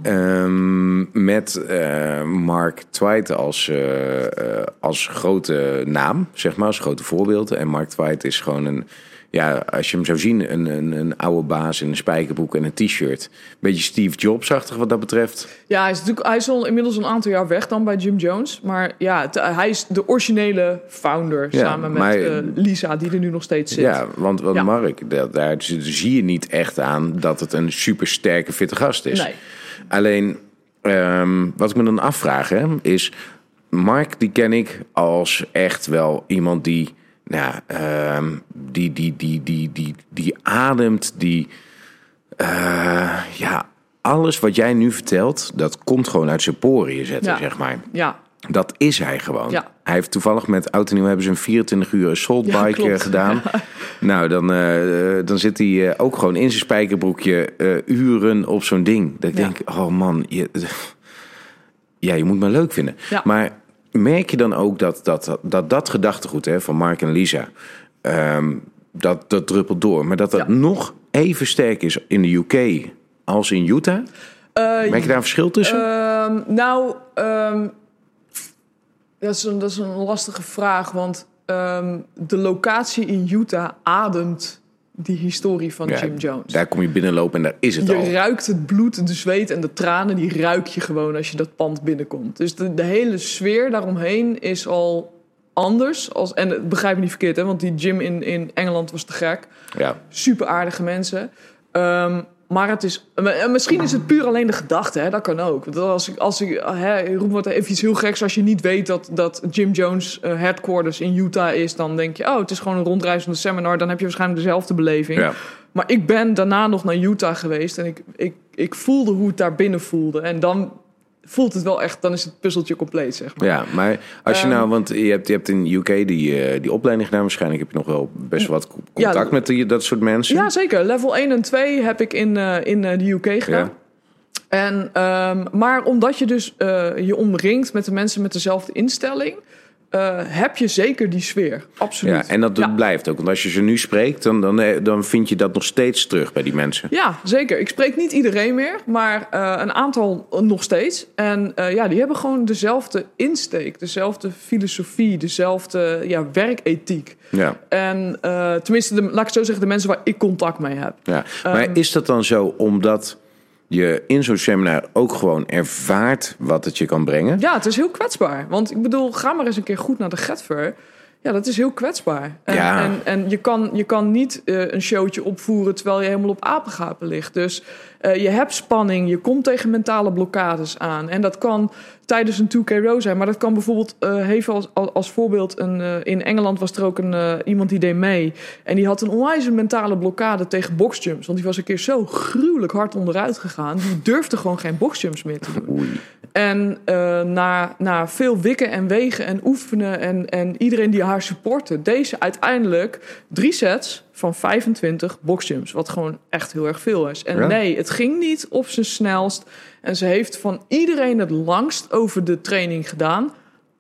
Ehm, met eh, Mark Twight als, eh, eh, als grote naam, zeg maar, als grote voorbeeld. En Mark Twight is gewoon een, ja, als je hem zou zien, een, een, een oude baas in een spijkerbroek en een t-shirt. Beetje Steve Jobs-achtig wat dat betreft.
Ja, hij is, natuurlijk, hij is al inmiddels een aantal jaar weg dan bij Jim Jones. Maar ja, hij is de originele founder
Ja,
samen met
maar-
Lisa, die er nu nog steeds zit.
Ja, want, want
Ja.
Mark, daar, daar zie je niet echt aan dat het een supersterke, fitte gast is.
Nee.
Alleen, ehm, wat ik me dan afvraag, hè, is... Mark, die ken ik als echt wel iemand die... Nou, ehm, die, die, die, die, die, die ademt, die... eh, ja, alles wat jij nu vertelt, dat komt gewoon uit zijn poriën zetten,
Ja.
zeg maar.
Ja,
Dat is hij gewoon.
Ja.
Hij heeft toevallig met Oud en Nieuw hebben ze een 24 uur assault
Ja,
eh, gedaan. Nou, dan, eh, dan zit hij eh, ook gewoon in zijn spijkerbroekje eh, uren op zo'n ding. Dat ik
Ja.
denk, oh man, je, ja, je moet me leuk vinden. Maar merk je dan ook dat dat, dat, dat gedachtegoed hè, van Mark en Lisa, ehm, dat, dat druppelt door. Maar dat dat nog even sterk is in de UK als in Utah?
Eh,
Merk je daar een verschil tussen?
Ehm, nou, ehm, dat, is een, dat is een lastige vraag. Want ehm, de locatie in Utah ademt die historie van
Ja,
Jim Jones.
Daar kom je binnenlopen en daar is het al.
Je ruikt het bloed, de zweet en de tranen, die ruik je gewoon als je dat pand binnenkomt. Dus de, de hele sfeer daaromheen is al anders. Als, en eh, begrijp me niet verkeerd, hè, want die gym in, in Engeland was te gek.
Ja.
Super aardige mensen. Ehm, maar het is, en misschien is het puur alleen de gedachte, hè? dat kan ook. Want als ik, als ik hè, roep wat even iets heel geks, als je niet weet dat, dat Jim Jones eh, headquarters in Utah is, dan denk je, oh, het is gewoon een rondreizende seminar, dan heb je waarschijnlijk dezelfde beleving.
Ja.
Maar ik ben daarna nog naar Utah geweest en ik, ik, ik voelde hoe het daar binnen voelde. En dan voelt het wel echt, dan is het puzzeltje compleet, zeg maar.
Ja, maar als je
Ehm,
nou, want je hebt, je hebt in UK die, eh, die opleiding gedaan, waarschijnlijk heb je nog wel best wat contact
Ja,
met die, dat soort mensen.
Ja, zeker. Level 1 en 2 heb ik in, eh, in eh, de UK gedaan. En, ehm, maar omdat je dus je omringt met de mensen met dezelfde instelling, eh, heb je zeker die sfeer. Absoluut.
Ja, en dat,
Ja.
blijft ook. Want als je ze nu spreekt, dan, dan, eh, dan vind je dat nog steeds terug bij die mensen.
Ja, zeker. Ik spreek niet iedereen meer, maar eh, een aantal nog steeds. En ja, die hebben gewoon dezelfde insteek, dezelfde filosofie, dezelfde ja, werkethiek.
Ja,
En tenminste, de, laat ik zo zeggen, de mensen waar ik contact mee heb.
ja. Maar
Ehm,
is dat dan zo omdat je in zo'n seminar ook gewoon ervaart wat het je kan brengen?
Ja, het is heel kwetsbaar. Want ik bedoel, ga maar eens een keer goed naar de Getver. Ja, dat is heel kwetsbaar. En,
Ja.
en, en je, kan, je kan niet eh, een showtje opvoeren terwijl je helemaal op apengapen ligt. Dus eh, je hebt spanning, je komt tegen mentale blokkades aan. En dat kan tijdens een 2K row zijn. Maar dat kan bijvoorbeeld, eh even als, als, als voorbeeld... Een, in Engeland was er ook een, iemand die deed mee. En die had een onwijs mentale blokkade tegen boxjumps. Want die was een keer zo gruwelijk hard onderuit gegaan. Die durfde gewoon geen boxjumps meer te doen.
Oei.
En eh, na, na veel wikken en wegen en oefenen en, en iedereen die haar supportte, deze uiteindelijk drie sets van 25 boxjumps. Wat gewoon echt heel erg veel is. En
Ja.
nee, het ging niet op zijn snelst. En ze heeft van iedereen het langst over de training gedaan.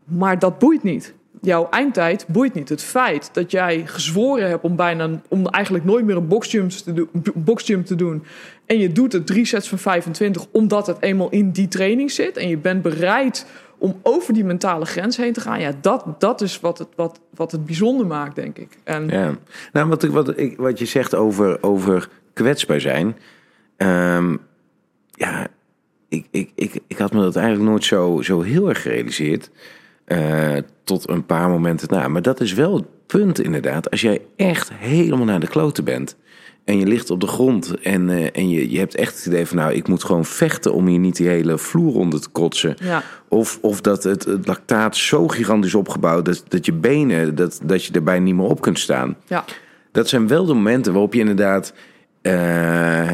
Maar dat boeit niet. Jouw eindtijd boeit niet. Het feit dat jij gezworen hebt om bijna om eigenlijk nooit meer een boxjump te, doen, te doen. En je doet het drie sets van 25 omdat het eenmaal in die training zit. En je bent bereid om over die mentale grens heen te gaan. Ja, dat, dat is wat het, wat, wat het bijzonder maakt, denk ik. En
Ja. Nou, wat, ik, wat, ik, wat je zegt over, over kwetsbaar zijn. ehm, ja, ik, ik, ik, ik had me dat eigenlijk nooit zo, zo heel erg gerealiseerd. Eh, tot een paar momenten na. Maar dat is wel het punt inderdaad. Als jij echt helemaal naar de kloten bent. En je ligt op de grond. En, eh, en je, je hebt echt het idee van nou, ik moet gewoon vechten om hier niet die hele vloer onder te kotsen.
Ja.
Of, of dat het, het lactaat zo gigantisch opgebouwd dat, dat je benen, dat, dat je erbij niet meer op kunt staan.
Ja.
Dat zijn wel de momenten waarop je inderdaad. eh,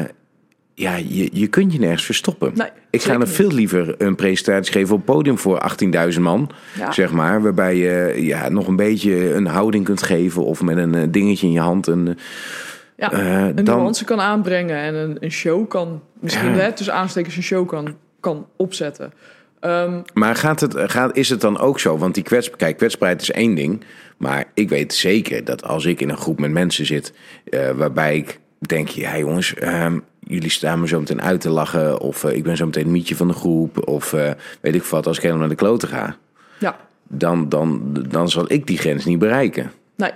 ja, je, je kunt je nergens verstoppen.
Nee,
ik ga er
niet.
veel liever een presentatie geven op het podium voor 18.000 man.
Ja.
Zeg maar. Waarbij je ja, nog een beetje een houding kunt geven. Of met een eh, dingetje in je hand. Een,
Ja,
Eh,
een
dan-
nuance kan aanbrengen en een, een show kan, misschien
Ja.
hè, tussen aanstekers een show kan, kan opzetten. Ehm,
Maar gaat het, gaat, is het dan ook zo? Want die kwets, kijk, kwetsbaarheid is één ding. Maar ik weet zeker dat als ik in een groep met mensen zit. eh, waarbij ik denk: ja, jongens, ehm, jullie staan me zo meteen uit te lachen. Of eh, ik ben zo meteen mietje van de groep. Of eh, weet ik wat, als ik helemaal naar de kloten ga.
ja,
Dan, dan, dan zal ik die grens niet bereiken.
nee.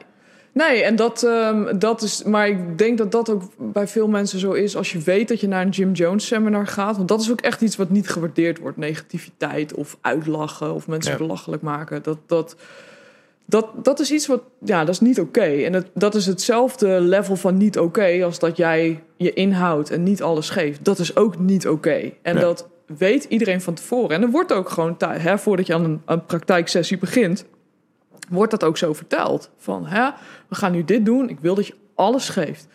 Nee, en dat, ehm, dat is. Maar ik denk dat dat ook bij veel mensen zo is. Als je weet dat je naar een Jim Jones seminar gaat. Want dat is ook echt iets wat niet gewaardeerd wordt. Negativiteit of uitlachen of mensen
Ja.
belachelijk maken. Dat, dat, dat, dat is iets wat. Ja, dat is niet oké. En dat, dat is hetzelfde level van niet oké. als dat jij je inhoudt en niet alles geeft. Dat is ook niet oké. En
Ja.
dat weet iedereen van tevoren. En er wordt ook gewoon, hè, voordat je aan een, een praktijksessie begint wordt dat ook zo verteld. Van, hè, we gaan nu dit doen. Ik wil dat je alles geeft.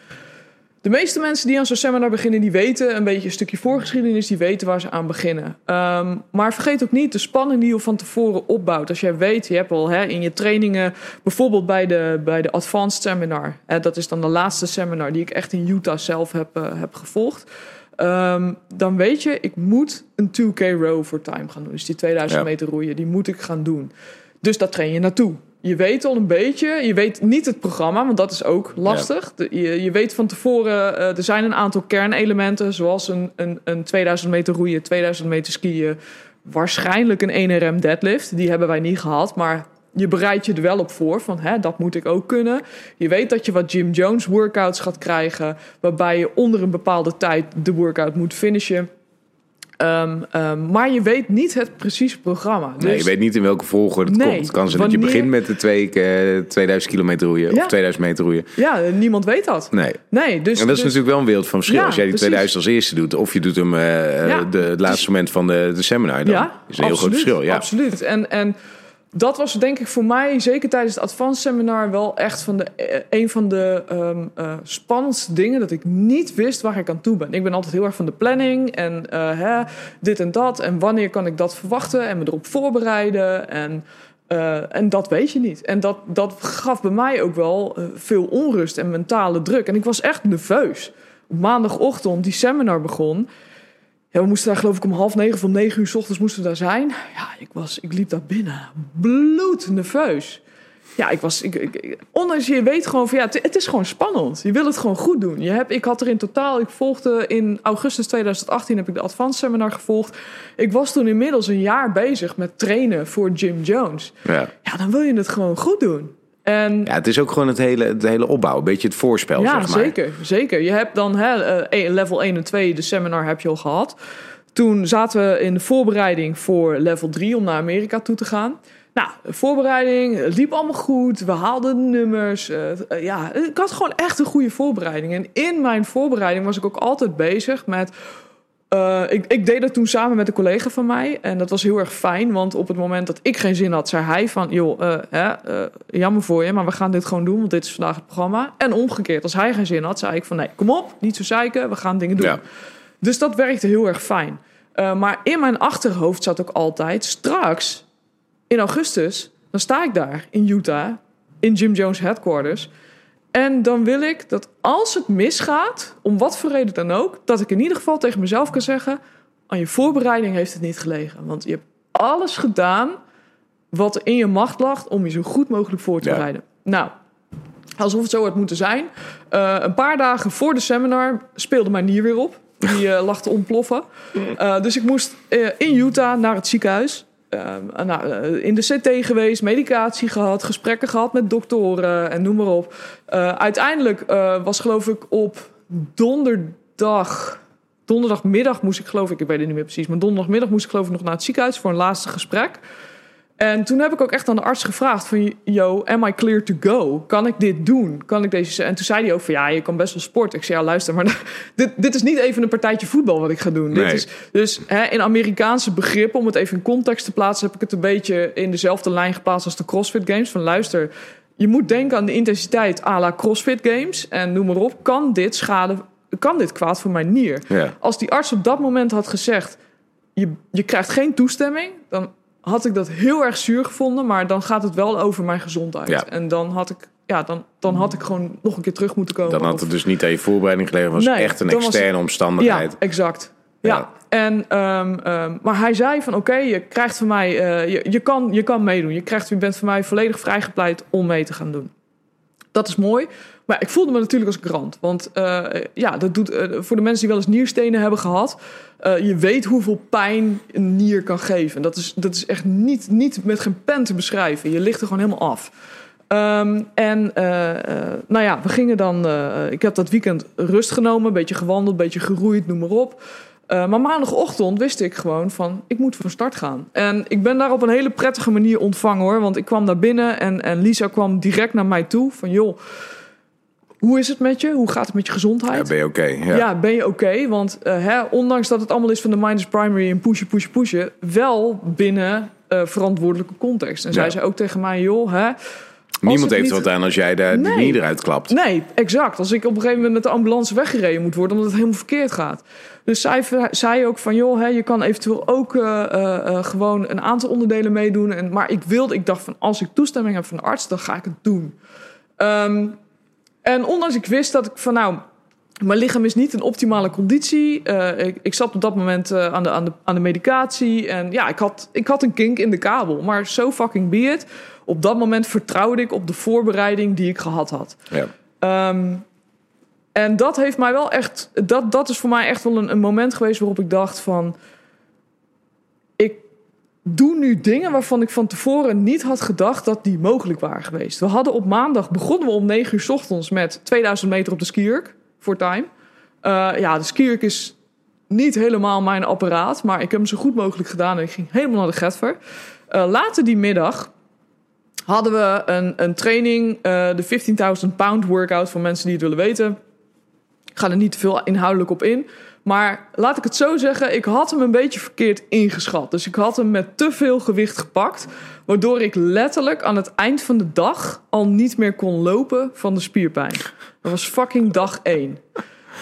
De meeste mensen die aan zo'n seminar beginnen, die weten een beetje een stukje voorgeschiedenis, die weten waar ze aan beginnen. Ehm, maar vergeet ook niet de spanning die je van tevoren opbouwt. Als jij weet, je hebt al hè, in je trainingen, bijvoorbeeld bij de, bij de Advanced Seminar, hè, dat is dan de laatste seminar die ik echt in Utah zelf heb, eh, heb gevolgd. Ehm, dan weet je, ik moet een 2K row voor time gaan doen. Dus die 2000
Ja.
meter roeien, die moet ik gaan doen. Dus daar train je naartoe. Je weet al een beetje, je weet niet het programma, want dat is ook lastig. De- je, je weet van tevoren, eh, er zijn een aantal kernelementen, zoals een, een, een 2000 meter roeien, 2000 meter skiën, waarschijnlijk een 1RM deadlift. Die hebben wij niet gehad, maar je bereidt je er wel op voor van hè, dat moet ik ook kunnen. Je weet dat je wat Jim Jones workouts gaat krijgen, waarbij je onder een bepaalde tijd de workout moet finishen. Ehm, ehm, maar je weet niet het precieze programma. Dus
Nee, je weet niet in welke volgorde het
Nee,
komt. Het kan zijn dat je begint met de twee, eh, 2000 kilometer roeien.
Ja.
Of 2000 meter roeien.
Ja, niemand weet dat.
Nee.
Nee, dus,
En dat is
dus-
natuurlijk wel een wereld van verschil.
Ja,
als jij die
precies.
2000 als eerste doet, of je doet hem eh
Ja,
de, het laatste moment van de, de seminar, dan
ja,
is een heel groot verschil. Ja.
Absoluut. En, en dat was denk ik voor mij, zeker tijdens het Advanced Seminar, wel echt van de, eh, een van de ehm, eh, spannendste dingen dat ik niet wist waar ik aan toe ben. Ik ben altijd heel erg van de planning en eh, hè, dit en dat. En wanneer kan ik dat verwachten en me erop voorbereiden. En, en dat weet je niet. En dat, dat gaf bij mij ook wel veel onrust en mentale druk. En ik was echt nerveus. Op maandagochtend die seminar begon. Ja, we moesten daar geloof ik om half negen of om negen uur s ochtends moesten we daar zijn. Ja, ik, was, ik liep daar binnen. Bloed nerveus. Ja, ik was... Ik, ik, ik- ondanks je weet gewoon van ja, het, het is gewoon spannend. Je wil het gewoon goed doen. Je hebt, ik had er in totaal... Ik volgde in augustus 2018 heb ik de Advanced Seminar gevolgd. Ik was toen inmiddels een jaar bezig met trainen voor Jim Jones.
Ja.
Ja, dan wil je het gewoon goed doen. En
ja, het is ook gewoon het hele, het hele opbouw. Een beetje het voorspel,
ja,
zeg maar.
zeker, zeker. Je hebt dan hè, eh, level 1 en 2, de seminar heb je al gehad. Toen zaten we in de voorbereiding voor level 3 om naar Amerika toe te gaan. Nou, de voorbereiding liep allemaal goed. We haalden de nummers. eh, eh, ja, ik had gewoon echt een goede voorbereiding. En in mijn voorbereiding was ik ook altijd bezig met. Eh, ik, ik deed dat toen samen met een collega van mij. En dat was heel erg fijn. Want op het moment dat ik geen zin had, zei hij van... joh, eh, hè, eh, jammer voor je, maar we gaan dit gewoon doen. Want dit is vandaag het programma. En omgekeerd, als hij geen zin had, zei ik van... nee, kom op, niet zo zeiken, we gaan dingen doen.
Ja.
Dus dat werkte heel erg fijn. Maar in mijn achterhoofd zat ook altijd... straks, in augustus, dan sta ik daar in Utah... in Jim Jones headquarters... En dan wil ik dat als het misgaat, om wat voor reden dan ook, dat ik in ieder geval tegen mezelf kan zeggen: aan je voorbereiding heeft het niet gelegen. Want je hebt alles gedaan wat in je macht lag om je zo goed mogelijk voor te
Ja.
bereiden. Nou, alsof het zo had moeten zijn. Eh, een paar dagen voor de seminar speelde mijn nier weer op. Die eh, lag te ontploffen. Eh, dus ik moest in Utah naar het ziekenhuis. Eh, nou, eh, in de CT geweest, medicatie gehad, gesprekken gehad met doktoren en noem maar op. Eh, uiteindelijk eh, was geloof ik op donderdag donderdagmiddag moest ik geloof ik, ik weet het niet meer precies, maar donderdagmiddag moest ik geloof ik nog naar het ziekenhuis voor een laatste gesprek. En toen heb ik ook echt aan de arts gevraagd van, yo, am I clear to go? Kan ik dit doen? Kan ik deze... En toen zei hij ook van, ja, je kan best wel sporten. Ik zei, ja, luister, maar dit, dit is niet even een partijtje voetbal wat ik ga doen.
Nee.
Dit is, dus hè, in Amerikaanse begrippen, om het even in context te plaatsen... heb ik het een beetje in dezelfde lijn geplaatst als de CrossFit Games. Van luister, je moet denken aan de intensiteit à la CrossFit Games. En noem maar op, kan dit schade, kan dit kwaad voor mijn nier?
Ja.
Als die arts op dat moment had gezegd: je, je krijgt geen toestemming, dan had ik dat heel erg zuur gevonden. Maar dan gaat het wel over mijn gezondheid.
Ja.
En dan had ik, ja, dan, dan had ik gewoon nog een keer terug moeten komen.
Dan had het dus niet aan je voorbereiding gelegen. Was
Nee,
echt een
was
externe omstandigheid.
ja, exact. Ja.
Ja.
En, ehm, ehm, maar hij zei van oké, je krijgt van mij, eh, je, je, kan, je kan meedoen. Je, krijgt, je bent van mij volledig vrijgepleit om mee te gaan doen. Dat is mooi. Maar ik voelde me natuurlijk als krant. Want eh, ja, dat doet eh, voor de mensen die wel eens nierstenen hebben gehad. eh, je weet hoeveel pijn een nier kan geven. Dat is, dat is echt niet, niet met geen pen te beschrijven. Je ligt er gewoon helemaal af. Ehm, en nou ja, we gingen dan. ik heb dat weekend rust genomen, een beetje gewandeld, een beetje geroeid, noem maar op. Maar maandagochtend wist ik gewoon van, ik moet van start gaan. En ik ben daar op een hele prettige manier ontvangen hoor. Want ik kwam daar binnen en, en Lisa kwam direct naar mij toe. Van joh, hoe is het met je? Hoe gaat het met je gezondheid?
Ja, ben je oké.
Ja,
Ja.
ben je oké? Want eh, hè, ondanks dat het allemaal is van de minus primary en pushen, pushen, pushen, wel binnen eh, verantwoordelijke context. En zij zei ook tegen mij, joh, hè,
Niemand heeft
niet-
er wat aan als jij daar
Nee.
knie eruit klapt.
Nee, exact. Als ik op een gegeven moment met de ambulance weggereden moet worden omdat het helemaal verkeerd gaat. Dus zij zei ook van, joh, hè, je kan eventueel ook eh, gewoon een aantal onderdelen meedoen. En, maar ik wilde, ik dacht van, als ik toestemming heb van de arts, dan ga ik het doen. Ehm, en ondanks ik wist dat ik van, nou, mijn lichaam is niet in optimale conditie. Eh, ik, ik zat op dat moment eh, aan, de, aan, de, aan de medicatie. En ja, ik had, ik had een kink in de kabel. Maar so fucking be it. Op dat moment vertrouwde ik op de voorbereiding die ik gehad had.
Ja.
Ehm, en dat heeft mij wel echt. Dat, dat is voor mij echt wel een, een moment geweest waarop ik dacht van. Doe nu dingen waarvan ik van tevoren niet had gedacht dat die mogelijk waren geweest. We hadden op maandag begonnen we om 9 uur 's ochtends met 2000 meter op de skierk voor time. Eh, ja, de skierk is niet helemaal mijn apparaat, maar ik heb hem zo goed mogelijk gedaan en ik ging helemaal naar de Getver. Eh, later die middag hadden we een, een training, eh, de 15.000 pound workout voor mensen die het willen weten. Ik ga er niet te veel inhoudelijk op in. Maar laat ik het zo zeggen, ik had hem een beetje verkeerd ingeschat. Dus ik had hem met te veel gewicht gepakt. Waardoor ik letterlijk aan het eind van de dag al niet meer kon lopen van de spierpijn. Dat was fucking dag één.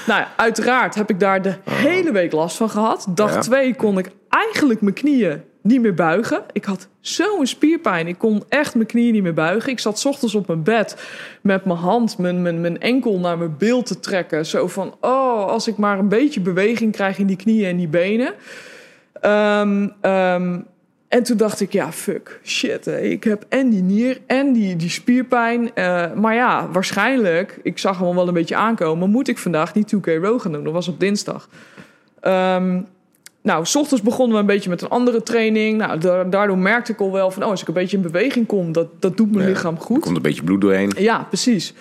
Nou ja, uiteraard heb ik daar de hele week last van gehad. Dag
Ja.
twee kon ik eigenlijk mijn knieën niet meer buigen. Ik had zo'n spierpijn. Ik kon echt mijn knieën niet meer buigen. Ik zat ochtends op mijn bed met mijn hand, mijn, mijn, mijn enkel naar mijn beeld te trekken. Zo van, oh, als ik maar een beetje beweging krijg in die knieën en die benen. Ehm, ehm, en toen dacht ik, ja, fuck, shit. Ik heb en die nier en die, die spierpijn. Eh, maar ja, waarschijnlijk, ik zag hem wel een beetje aankomen... moet ik vandaag niet 2K row gaan doen. Dat was op dinsdag. Ehm, nou, s ochtends begonnen we een beetje met een andere training. Nou, da- daardoor merkte ik al wel van... oh, als ik een beetje in beweging kom, dat, dat doet mijn
Ja,
lichaam
Er
goed.
komt een beetje bloed doorheen.
Ja, precies.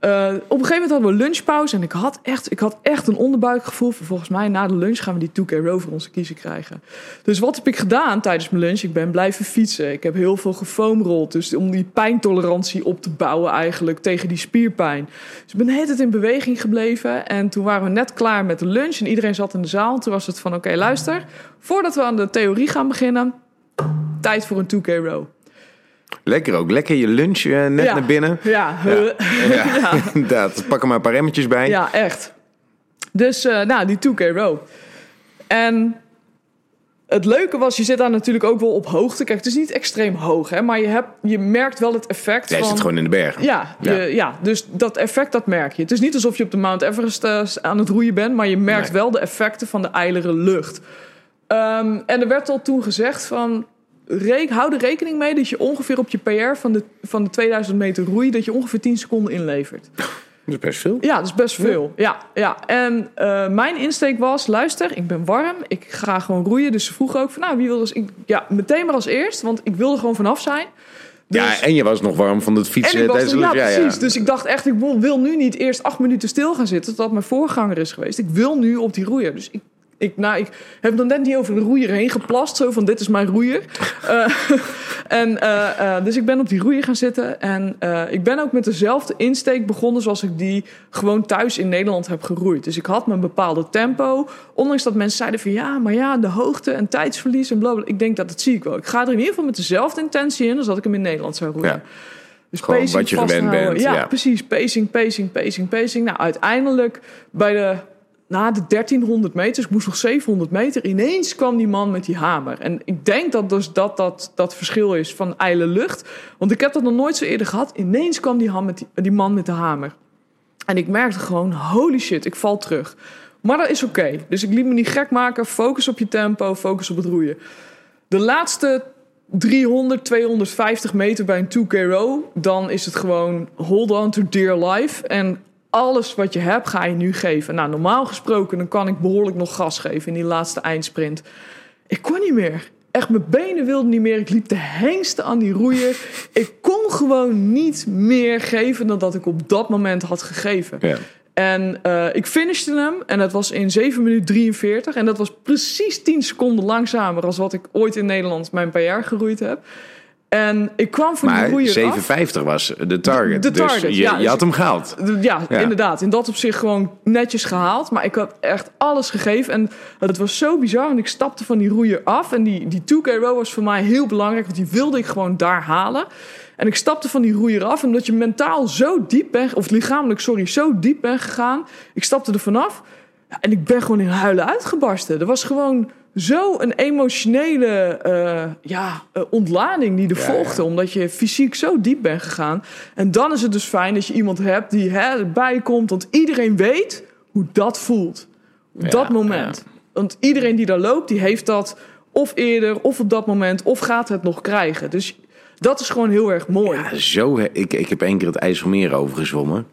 Eh, op een gegeven moment hadden we lunchpauze en ik had, echt, ik had echt een onderbuikgevoel. Volgens mij na de lunch gaan we die 2K row voor onze kiezen krijgen. Dus wat heb ik gedaan tijdens mijn lunch? Ik ben blijven fietsen. Ik heb heel veel gefoamrold. Dus om die pijntolerantie op te bouwen eigenlijk tegen die spierpijn. Dus ik ben de hele tijd in beweging gebleven. En toen waren we net klaar met de lunch en iedereen zat in de zaal. Toen was het van oké, luister. Voordat we aan de theorie gaan beginnen, tijd voor een 2K row.
Lekker ook. Lekker je lunch eh, net
Ja.
naar binnen.
Ja,
Ja, inderdaad. Pak er maar een paar remmetjes bij.
Ja, echt. Dus, eh, nou, die 2K row. En het leuke was, je zit daar natuurlijk ook wel op hoogte. Kijk, het is niet extreem hoog, hè, maar je, hebt, je merkt wel het effect
Jij
van...
zit gewoon in de bergen.
Ja, je-
Ja.
ja. dus dat effect, dat merk je. Het is niet alsof je op de Mount Everest eh, aan het roeien bent... maar je merkt
Nee.
wel de effecten van de ijlere lucht. Ehm, en er werd al toen gezegd van... Re hou er rekening mee dat je ongeveer op je PR van de, van de 2000 meter roei... dat je ongeveer 10 seconden inlevert.
Dat is best veel.
Ja, dat is best veel. Ja, ja. En eh, mijn insteek was, luister, ik ben warm. Ik ga gewoon roeien. Dus ze vroegen ook van, nou, wie wil dus... Ik, ja, meteen maar als eerst, want ik wilde gewoon vanaf zijn.
ja,
Dus-
en je was nog warm van het fietsen
en ik was
tijdens
toen,
de
ja, precies. Dus ik dacht echt, ik wil, wil nu niet eerst acht minuten stil gaan zitten... totdat mijn voorganger is geweest. Ik wil nu op die roeier. Dus ik, ik, nou, ik heb nog net niet over de roeier heen geplast. Zo van, dit is mijn roeier. Eh, en, eh, eh, dus ik ben op die roeier gaan zitten. En ik ben ook met dezelfde insteek begonnen... zoals ik die gewoon thuis in Nederland heb geroeid. Dus ik had mijn bepaalde tempo. Ondanks dat mensen zeiden van... ja, maar ja, de hoogte en tijdsverlies en blablabla. Ik denk dat dat zie ik wel. Ik ga er in ieder geval met dezelfde intentie in... als dat ik hem in Nederland zou roeien.
Ja.
Dus
Gewoon
pacing
wat je gewend bent,
Ja,
ja.
precies. Pacing, pacing, pacing, pacing. Nou, uiteindelijk bij de, na de 1300 meter, ik moest nog 700 meter, ineens kwam die man met die hamer. En ik denk dat dus dat, dat dat verschil is van ijle lucht. Want ik heb dat nog nooit zo eerder gehad. Ineens kwam die, met die man met de hamer. En ik merkte gewoon, holy shit, ik val terug. Maar dat is oké. Dus ik liet me niet gek maken. Focus op je tempo, focus op het roeien. De laatste 300, 250 meter bij een 2K row... dan is het gewoon hold on to dear life. En alles wat je hebt, ga je nu geven. Nou, normaal gesproken dan kan ik behoorlijk nog gas geven... in die laatste eindsprint. Ik kon niet meer. Echt, mijn benen wilden niet meer. Ik liep de hengsten aan die roeier. Ik kon gewoon niet meer geven dan dat ik op dat moment had gegeven.
Ja.
En eh, ik finishte hem en het was in 7 minuten 43. En dat was precies 10 seconden langzamer dan wat ik ooit in Nederland mijn PR geroeid heb. En ik kwam van die roeier af.
7,50 was de target.
De- de target,
dus je,
ja,
je
dus
had hem gehaald.
Ja,
Ja.
inderdaad. In dat opzicht gewoon netjes gehaald. Maar ik had echt alles gegeven. En het was zo bizar. Want ik stapte van die roeier af. En die, die 2K row was voor mij heel belangrijk. Want die wilde ik gewoon daar halen. En ik stapte van die roeier af. En omdat je mentaal zo diep bent... Of lichamelijk, sorry, zo diep bent gegaan. Ik stapte er vanaf. En ik ben gewoon in huilen uitgebarsten. Er was gewoon zo een emotionele eh, ja, eh, ontlading die er
Ja,
volgde.
ja.
Omdat je fysiek zo diep bent gegaan. En dan is het dus fijn dat je iemand hebt die hè, erbij komt. Want iedereen weet hoe dat voelt. Op
Ja,
dat moment. Want iedereen die daar loopt, die heeft dat of eerder, of op dat moment, of gaat het nog krijgen. Dus dat is gewoon heel erg mooi.
Ja, zo. Ik, ik heb één keer het IJsselmeer overgezwommen.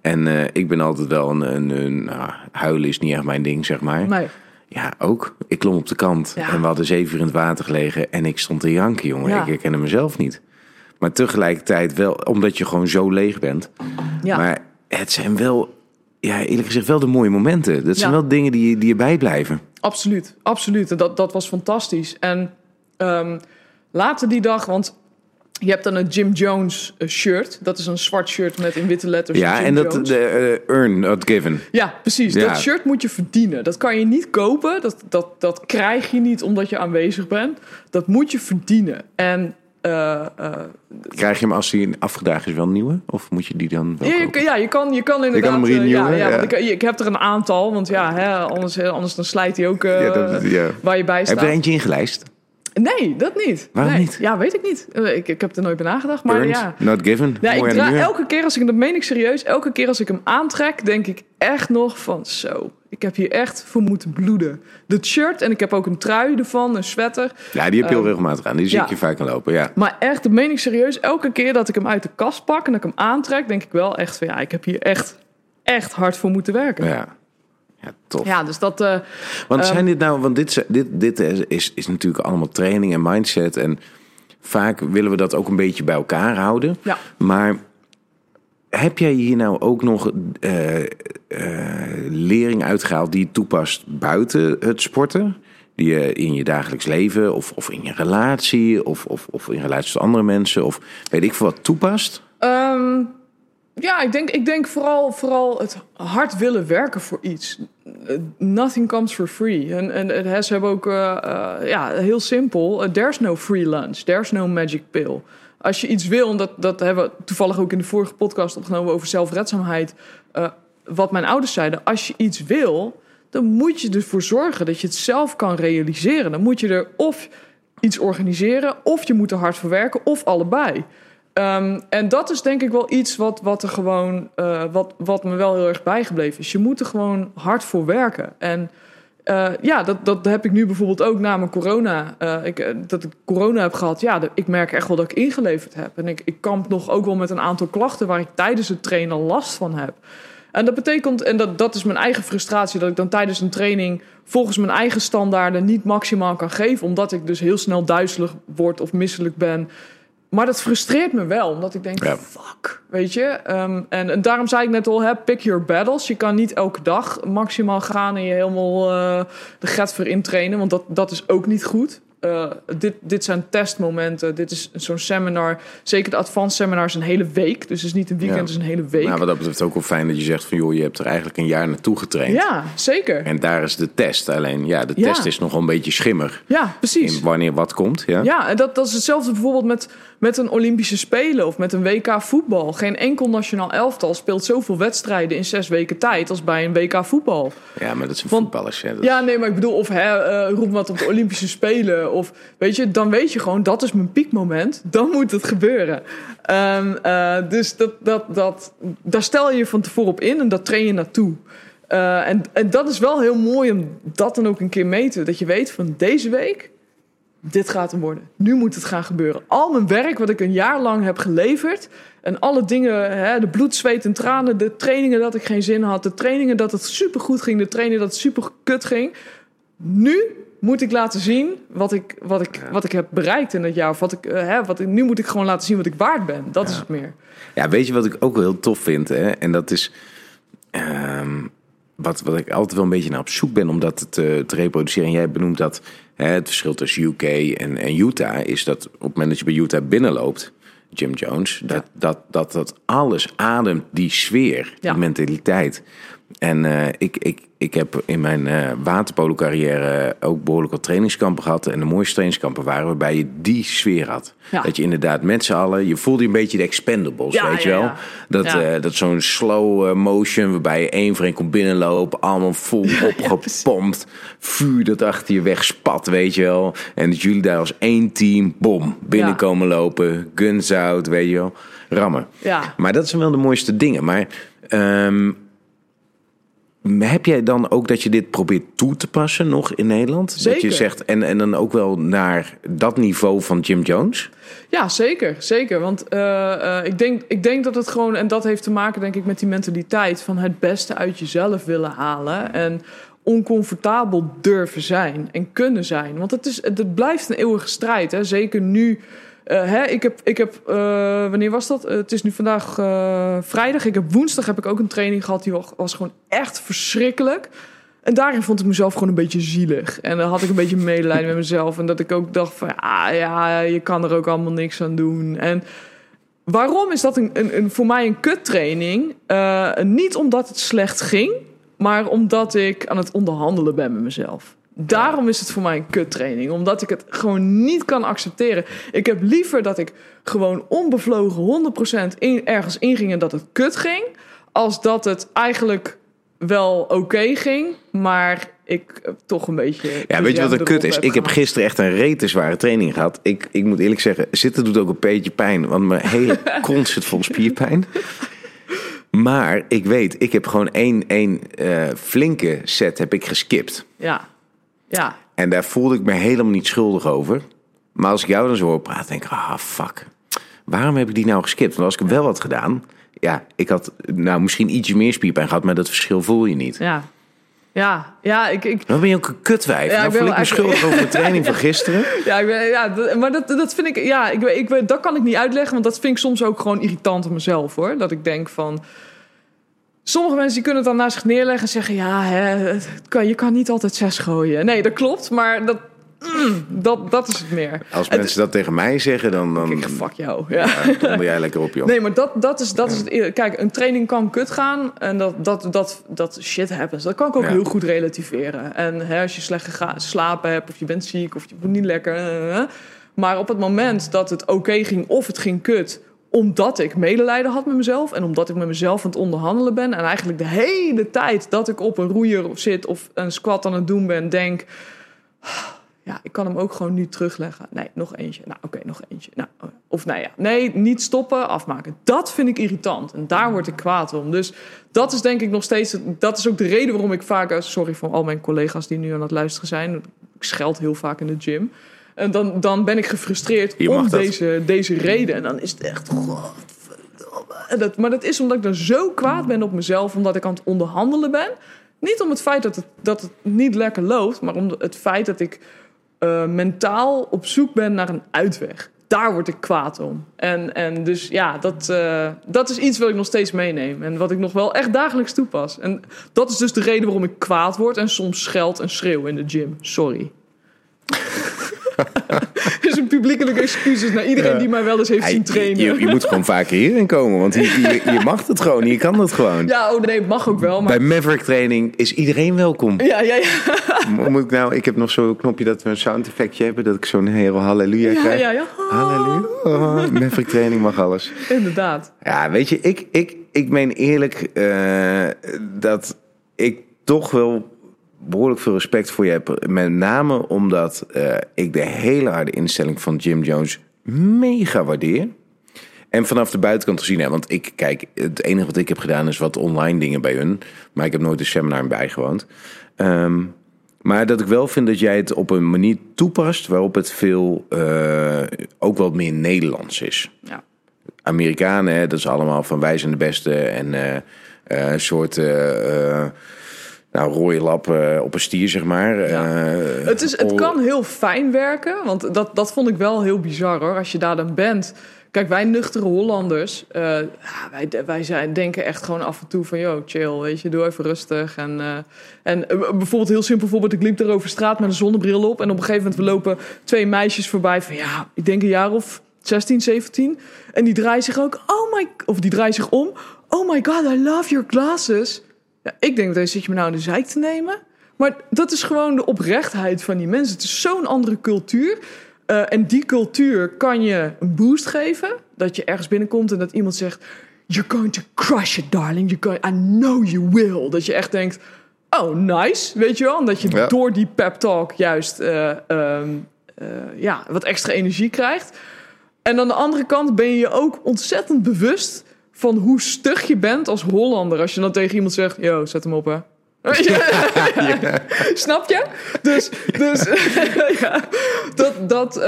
En eh, ik ben altijd wel een... een, een nou, huilen is niet echt mijn ding, zeg maar.
Nee.
Ja, ook. Ik klom op de kant.
Ja.
En we hadden zeven uur in het water gelegen. En ik stond te janken, jongen.
Ja.
Ik herkende mezelf niet. Maar tegelijkertijd wel, omdat je gewoon zo leeg bent.
Ja.
Maar het zijn wel, ja, eerlijk gezegd, wel de mooie momenten. Dat zijn wel dingen die, die je bijblijven.
Absoluut, absoluut. Dat, dat was fantastisch. En ehm, later die dag, want je hebt dan een Jim Jones eh, shirt. Dat is een zwart shirt met in witte letters.
Ja,
Jim
en dat
Jones.
de eh, earn not given.
Ja, precies.
Ja.
Dat shirt moet je verdienen. Dat kan je niet kopen. Dat, dat, dat krijg je niet omdat je aanwezig bent. Dat moet je verdienen. En eh,
Krijg je hem als hij afgedaagd is wel een nieuwe? Of moet je die dan wel
Ja, je, kan- je kan, je kan inderdaad...
hem
ja, ja,
ja.
ik, ik heb er een aantal, want ja, hè, anders, anders dan slijt hij ook
Ja, dat- ja.
waar je bij
Heb
staat.
je er eentje ingelijst?
Nee, dat niet.
Waarom
nee.
niet?
Ja, weet ik niet. Eh, Ik, ik heb er nooit bij nagedacht, maar
Earned,
ja.
not given.
Ja, ik
Mooi muur.
elke keer als ik, dat meen ik serieus, elke keer als ik hem aantrek, denk ik echt nog van zo. Ik heb hier echt voor moeten bloeden. Dat shirt en ik heb ook een trui ervan, een sweater.
Ja, die heb je heel
Ehm,
regelmatig aan. Die zie
ja.
ik je vaak aan lopen, ja.
Maar echt, dat meen ik serieus, elke keer dat ik hem uit de kast pak en dat ik hem aantrek, denk ik wel echt van ja, ik heb hier echt, echt hard voor moeten werken.
Ja, ja tof.
Ja, dus dat. eh,
Want
Ehm,
zijn dit nou, want dit, dit, dit is, is natuurlijk allemaal training en mindset. En vaak willen we dat ook een beetje bij elkaar houden.
Ja.
Maar heb jij hier nou ook nog eh, lering uitgehaald die je toepast buiten het sporten? Die je in je dagelijks leven of, of in je relatie of, of, of in relatie tot andere mensen of weet ik veel wat toepast?
Ehm, ja, ik denk, ik denk vooral, vooral het hard willen werken voor iets. Nothing comes for free. En, en, ze hebben ook, eh, eh, ja, heel simpel. eh, there's no free lunch. There's no magic pill. Als je iets wil, en dat, dat hebben we toevallig ook in de vorige podcast opgenomen over zelfredzaamheid. wat mijn ouders zeiden, als je iets wil, dan moet je ervoor zorgen dat je het zelf kan realiseren. Dan moet je er of iets organiseren, of je moet er hard voor werken, of allebei. Ehm, en dat is denk ik wel iets wat, wat er gewoon, eh, wat, wat me wel heel erg bijgebleven is. Je moet er gewoon hard voor werken. En eh, ja, dat, dat heb ik nu bijvoorbeeld ook na mijn corona. eh, ik, dat ik corona heb gehad. Ja, ik merk echt wel dat ik ingeleverd heb. En ik, ik kamp nog ook wel met een aantal klachten waar ik tijdens het trainen last van heb. En dat betekent, en dat, dat is mijn eigen frustratie, dat ik dan tijdens een training volgens mijn eigen standaarden niet maximaal kan geven, omdat ik dus heel snel duizelig word of misselijk ben. Maar dat frustreert me wel, omdat ik denk,
Ja.
fuck, weet je. Ehm, en, en daarom zei ik net al, hè, pick your battles. Je kan niet elke dag maximaal gaan en je helemaal eh, de get voor intrainen, want dat, dat is ook niet goed. Eh, dit, dit zijn testmomenten, dit is zo'n seminar. Zeker de advanced seminar is een hele week, dus het is niet een weekend,
Ja.
het is een hele week.
Nou, wat dat betreft ook wel fijn dat je zegt van... joh, je hebt er eigenlijk een jaar naartoe getraind.
ja, zeker.
En daar is de test. Alleen, ja, de
Ja.
test is nogal een beetje schimmer.
Ja, precies.
In wanneer wat komt, ja?
Ja, en dat, dat is hetzelfde bijvoorbeeld met, met een Olympische Spelen of met een WK voetbal. Geen enkel nationaal elftal speelt zoveel wedstrijden in zes weken tijd als bij een WK voetbal.
Ja, maar dat zijn voetballers. Hè. Dat-
Ja, nee, maar ik bedoel, of hè, eh, roep wat op de Olympische Spelen. Of weet je, dan weet je gewoon, dat is mijn piekmoment. Dan moet het gebeuren. Ehm, eh, dus dat, dat, dat, daar stel je je van tevoren op in en daar train je naartoe. Eh, en, en dat is wel heel mooi om dat dan ook een keer meten. Dat je weet van deze week, dit gaat hem worden. Nu moet het gaan gebeuren. Al mijn werk wat ik een jaar lang heb geleverd. En alle dingen, hè, de bloed, zweet en tranen. De trainingen dat ik geen zin had. De trainingen dat het supergoed ging. De trainingen dat het super kut ging. Nu moet ik laten zien wat ik, wat ik, wat ik heb bereikt in het jaar. Of wat ik, eh, hè, wat ik, nu moet ik gewoon laten zien wat ik waard ben. Dat is het meer.
Ja, weet je wat ik ook wel heel tof vind? Hè? En dat is ehm, wat, wat ik altijd wel een beetje naar op zoek ben om dat te, te reproduceren. En jij benoemt dat hè, het verschil tussen UK en, en Utah is dat op het moment dat je bij Utah binnenloopt, Jim Jones, dat, dat, dat, dat alles ademt die sfeer, die mentaliteit. En eh, ik, ik, ik heb in mijn eh waterpolo carrière ook behoorlijk wat trainingskampen gehad. En de mooiste trainingskampen waren waarbij je die sfeer had.
Ja.
Dat je inderdaad met z'n allen, je voelde je een beetje de expendables,
Ja,
weet je wel. Dat, eh, dat zo'n slow motion waarbij je één voor één komt binnenlopen, allemaal vol opgepompt, vuur dat achter je weg spat, weet je wel. En dat jullie daar als één team, bom, binnenkomen lopen, guns out, weet je wel, rammen.
Ja.
Maar dat zijn wel de mooiste dingen. Maar ehm, heb jij dan ook dat je dit probeert toe te passen nog in Nederland? Dat je
Zeker.
zegt, en, en dan ook wel naar dat niveau van Jim Jones?
Ja, zeker. Zeker. Want eh, eh, ik, denk, ik denk dat het gewoon... En dat heeft te maken, denk ik, met die mentaliteit... van het beste uit jezelf willen halen. En oncomfortabel durven zijn en kunnen zijn. Want het, is, het blijft een eeuwige strijd. Hè? Zeker nu... eh, hè, ik heb, ik heb eh, wanneer was dat? Eh, het is nu vandaag vrijdag. Ik heb woensdag heb ik ook een training gehad. Die wa- was gewoon echt verschrikkelijk. En daarin vond ik mezelf gewoon een beetje zielig. En dan had ik een beetje medelijden met mezelf. En dat ik ook dacht van, ja, ja, je kan er ook allemaal niks aan doen. En waarom is dat een, een, voor mij een kuttraining? Niet omdat het slecht ging, maar omdat ik aan het onderhandelen ben met mezelf. Daarom is het voor mij een kuttraining. Omdat ik het gewoon niet kan accepteren. Ik heb liever dat ik gewoon onbevlogen 100% in, ergens inging en dat het kut ging. Als dat het eigenlijk wel oké ging, maar ik eh, toch een beetje.
Ja, weet je wat een kut is? Ik heb gisteren echt een rete zware training gehad. Ik, ik moet eerlijk zeggen, zitten doet ook een beetje pijn. Want mijn hele kont zit vol spierpijn. Maar ik weet, ik heb gewoon één, één eh, flinke set heb ik geskipt.
Ja, ja,
En daar voelde ik me helemaal niet schuldig over. Maar als ik jou dan zo hoor praten, denk ik, ah, fuck. Waarom heb ik die nou geskipt? Want als ik hem wel had gedaan, ja, ik had nou misschien ietsje meer spierpijn gehad, maar dat verschil voel je niet.
ja. Ja, ja, ik, ik,
Dan ben je ook een kutwijf.
Ja,
nou
ik
voel ik me schuldig over de training van gisteren.
ja, ik ben, ja maar dat, dat vind ik, ja, ik, ik, dat kan ik niet uitleggen, want dat vind ik soms ook gewoon irritant aan mezelf hoor. Dat ik denk van. Sommige mensen die kunnen het dan naast zich neerleggen en zeggen: Ja, hè, kan, je kan niet altijd zes gooien. Nee, dat klopt, maar dat, mm, dat, dat is het meer.
Als
Het-
mensen dat tegen mij zeggen, dan, dan
Kijk, fuck jou. Ja.
ja, jij lekker op, joh.
Nee, maar dat, dat is, dat is het. Kijk, een training kan kut gaan. En dat, dat, dat, dat shit happens. Dat kan ik ook
Ja.
heel goed relativeren. En hè, als je slecht slapen hebt, of je bent ziek, of je voelt niet lekker. Maar op het moment dat het oké ging of het ging kut omdat ik medelijden had met mezelf en omdat ik met mezelf aan het onderhandelen ben en eigenlijk de hele tijd dat ik op een roeier zit of een squat aan het doen ben, denk ja, ik kan hem ook gewoon nu terugleggen. Nee, nog eentje. Nou, oké, nog eentje. Nou, of nou ja, nee, niet stoppen, afmaken. Dat vind ik irritant. En daar word ik kwaad om. Dus dat is denk ik nog steeds... Dat is ook de reden waarom ik vaak... eh, Sorry voor al mijn collega's die nu aan het luisteren zijn. Ik scheld heel vaak in de gym. En dan, dan ben ik gefrustreerd
Hier
om
dat.
deze, deze reden. En dan is het echt... godverdomme. En Dat, maar dat is omdat ik dan zo kwaad ben op mezelf... omdat ik aan het onderhandelen ben. Niet om het feit dat het, dat het niet lekker loopt... maar om het feit dat ik eh, mentaal op zoek ben naar een uitweg. daar word ik kwaad om. En, en dus ja, dat, eh, dat is iets wat ik nog steeds meeneem. En wat ik nog wel echt dagelijks toepas. En dat is dus de reden waarom ik kwaad word en soms scheld en schreeuw in de gym. Sorry. dus een publiekelijke excuses naar iedereen die mij wel eens heeft zien trainen.
Je, je moet gewoon vaker hierin komen, want hier- je mag het gewoon, je kan het gewoon.
Ja, oh nee, het mag ook wel. Maar...
Bij Maverick Training is iedereen welkom.
Ja, ja, ja.
Mo- Moet ik nou, ik heb nog zo'n knopje dat we een sound effectje hebben, dat ik zo'n hele halleluja
Ja,
krijg.
ja, ja.
Halleluja. Oh, Maverick Training mag alles.
Inderdaad.
Ja, weet je, ik, ik, ik meen eerlijk eh, dat ik toch wel behoorlijk veel respect voor je heb. Met name omdat eh, ik de hele harde instelling van Jim Jones mega waardeer. En vanaf de buitenkant gezien heb. Want ik, kijk, het enige wat ik heb gedaan is wat online dingen bij hun. Maar ik heb nooit een seminar bijgewoond. Ehm, maar dat ik wel vind dat jij het op een manier toepast waarop het veel, eh, ook wat meer Nederlands is.
Ja.
Amerikanen, hè, dat is allemaal van wij zijn de beste en eh, een soort nou, rode lap eh, op een stier, zeg maar.
Ja.
Eh,
Het, is, het
all-
kan heel fijn werken, want dat, dat vond ik wel heel bizar hoor. Als je daar dan bent. Kijk, wij nuchtere Hollanders, eh, wij, wij zijn, denken echt gewoon af en toe van... yo, chill, weet je, doe even rustig. En, en bijvoorbeeld heel simpel voorbeeld, ik liep er over straat met een zonnebril op... en op een gegeven moment we lopen twee meisjes voorbij van... ja, ik denk een jaar of 16, 17. En die draaien zich ook, oh my... of die draaien zich om. Oh my god, I love your glasses. Ja, ik denk, deze zit je me nou in de zijk te nemen? Maar dat is gewoon de oprechtheid van die mensen. Het is zo'n andere cultuur. Eh, en die cultuur kan je een boost geven. Dat je ergens binnenkomt en dat iemand zegt... You're going to crush it, darling. You're going, I know you will. Dat je echt denkt... Oh, nice. Weet je wel? En dat je
Ja.
door die pep talk juist eh, ehm, eh, ja, wat extra energie krijgt. En aan de andere kant ben je je ook ontzettend bewust van hoe stug je bent als Hollander. Als je dan tegen iemand zegt, yo, zet hem op hè. Snap je? Dus, dus ja, dat, dat dat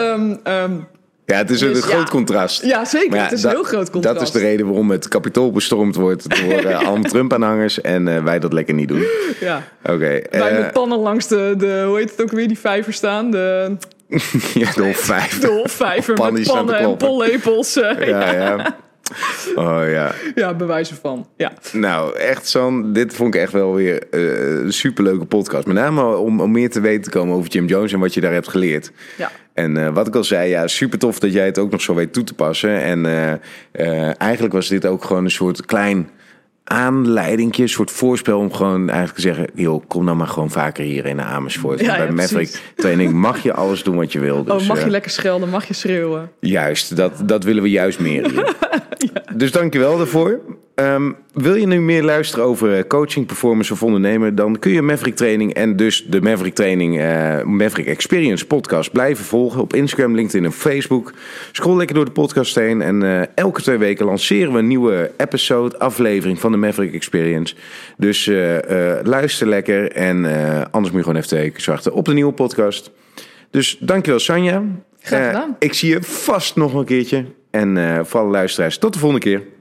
Ja, het is een,
Dus
een groot contrast.
ja zeker. Het is
dat-
een heel groot contrast.
Dat is de reden waarom het kapitool bestormd wordt door allemaal Trump-aanhangers en eh, wij dat lekker niet doen.
Ja.
Oké.
Wij
eh,
met pannen langs de, de, hoe heet het ook weer, die vijver staan. De,
ja, de vijf.
de met pannen en pollepels. Ja,
ja. Oh ja.
ja, bewijzen van. Ja.
Nou, echt San, dit vond ik echt wel weer eh, een superleuke podcast. Met name om, om meer te weten te komen over Jim Jones en wat je daar hebt geleerd.
Ja.
En eh, wat ik al zei, ja, super tof dat jij het ook nog zo weet toe te passen. En eh, eigenlijk was dit ook gewoon een soort klein aanleidingje, een soort voorspel om gewoon eigenlijk te zeggen, joh, kom nou maar gewoon vaker hier in Amersfoort.
Ja,
Want bij
ja,
Maverick training mag je alles doen wat je wil. Dus,
Oh, mag je
eh,
lekker schelden, mag je schreeuwen.
Juist, dat, dat willen we juist meer. hier. Dus dankjewel daarvoor. Ehm, wil je nu meer luisteren over eh, coaching, performance of ondernemen, dan kun je Maverick Training en dus de Maverick Training, eh, Maverick Experience podcast blijven volgen op Instagram, LinkedIn en Facebook. Scroll lekker door de podcast heen en eh, elke twee weken lanceren we een nieuwe episode, aflevering van de Maverick Experience. Dus luister lekker en anders moet je gewoon even twee weken wachten op de nieuwe podcast. Dus dankjewel Sanja.
Graag gedaan.
ik zie je vast nog een keertje. En voor alle luisteraars, tot de volgende keer.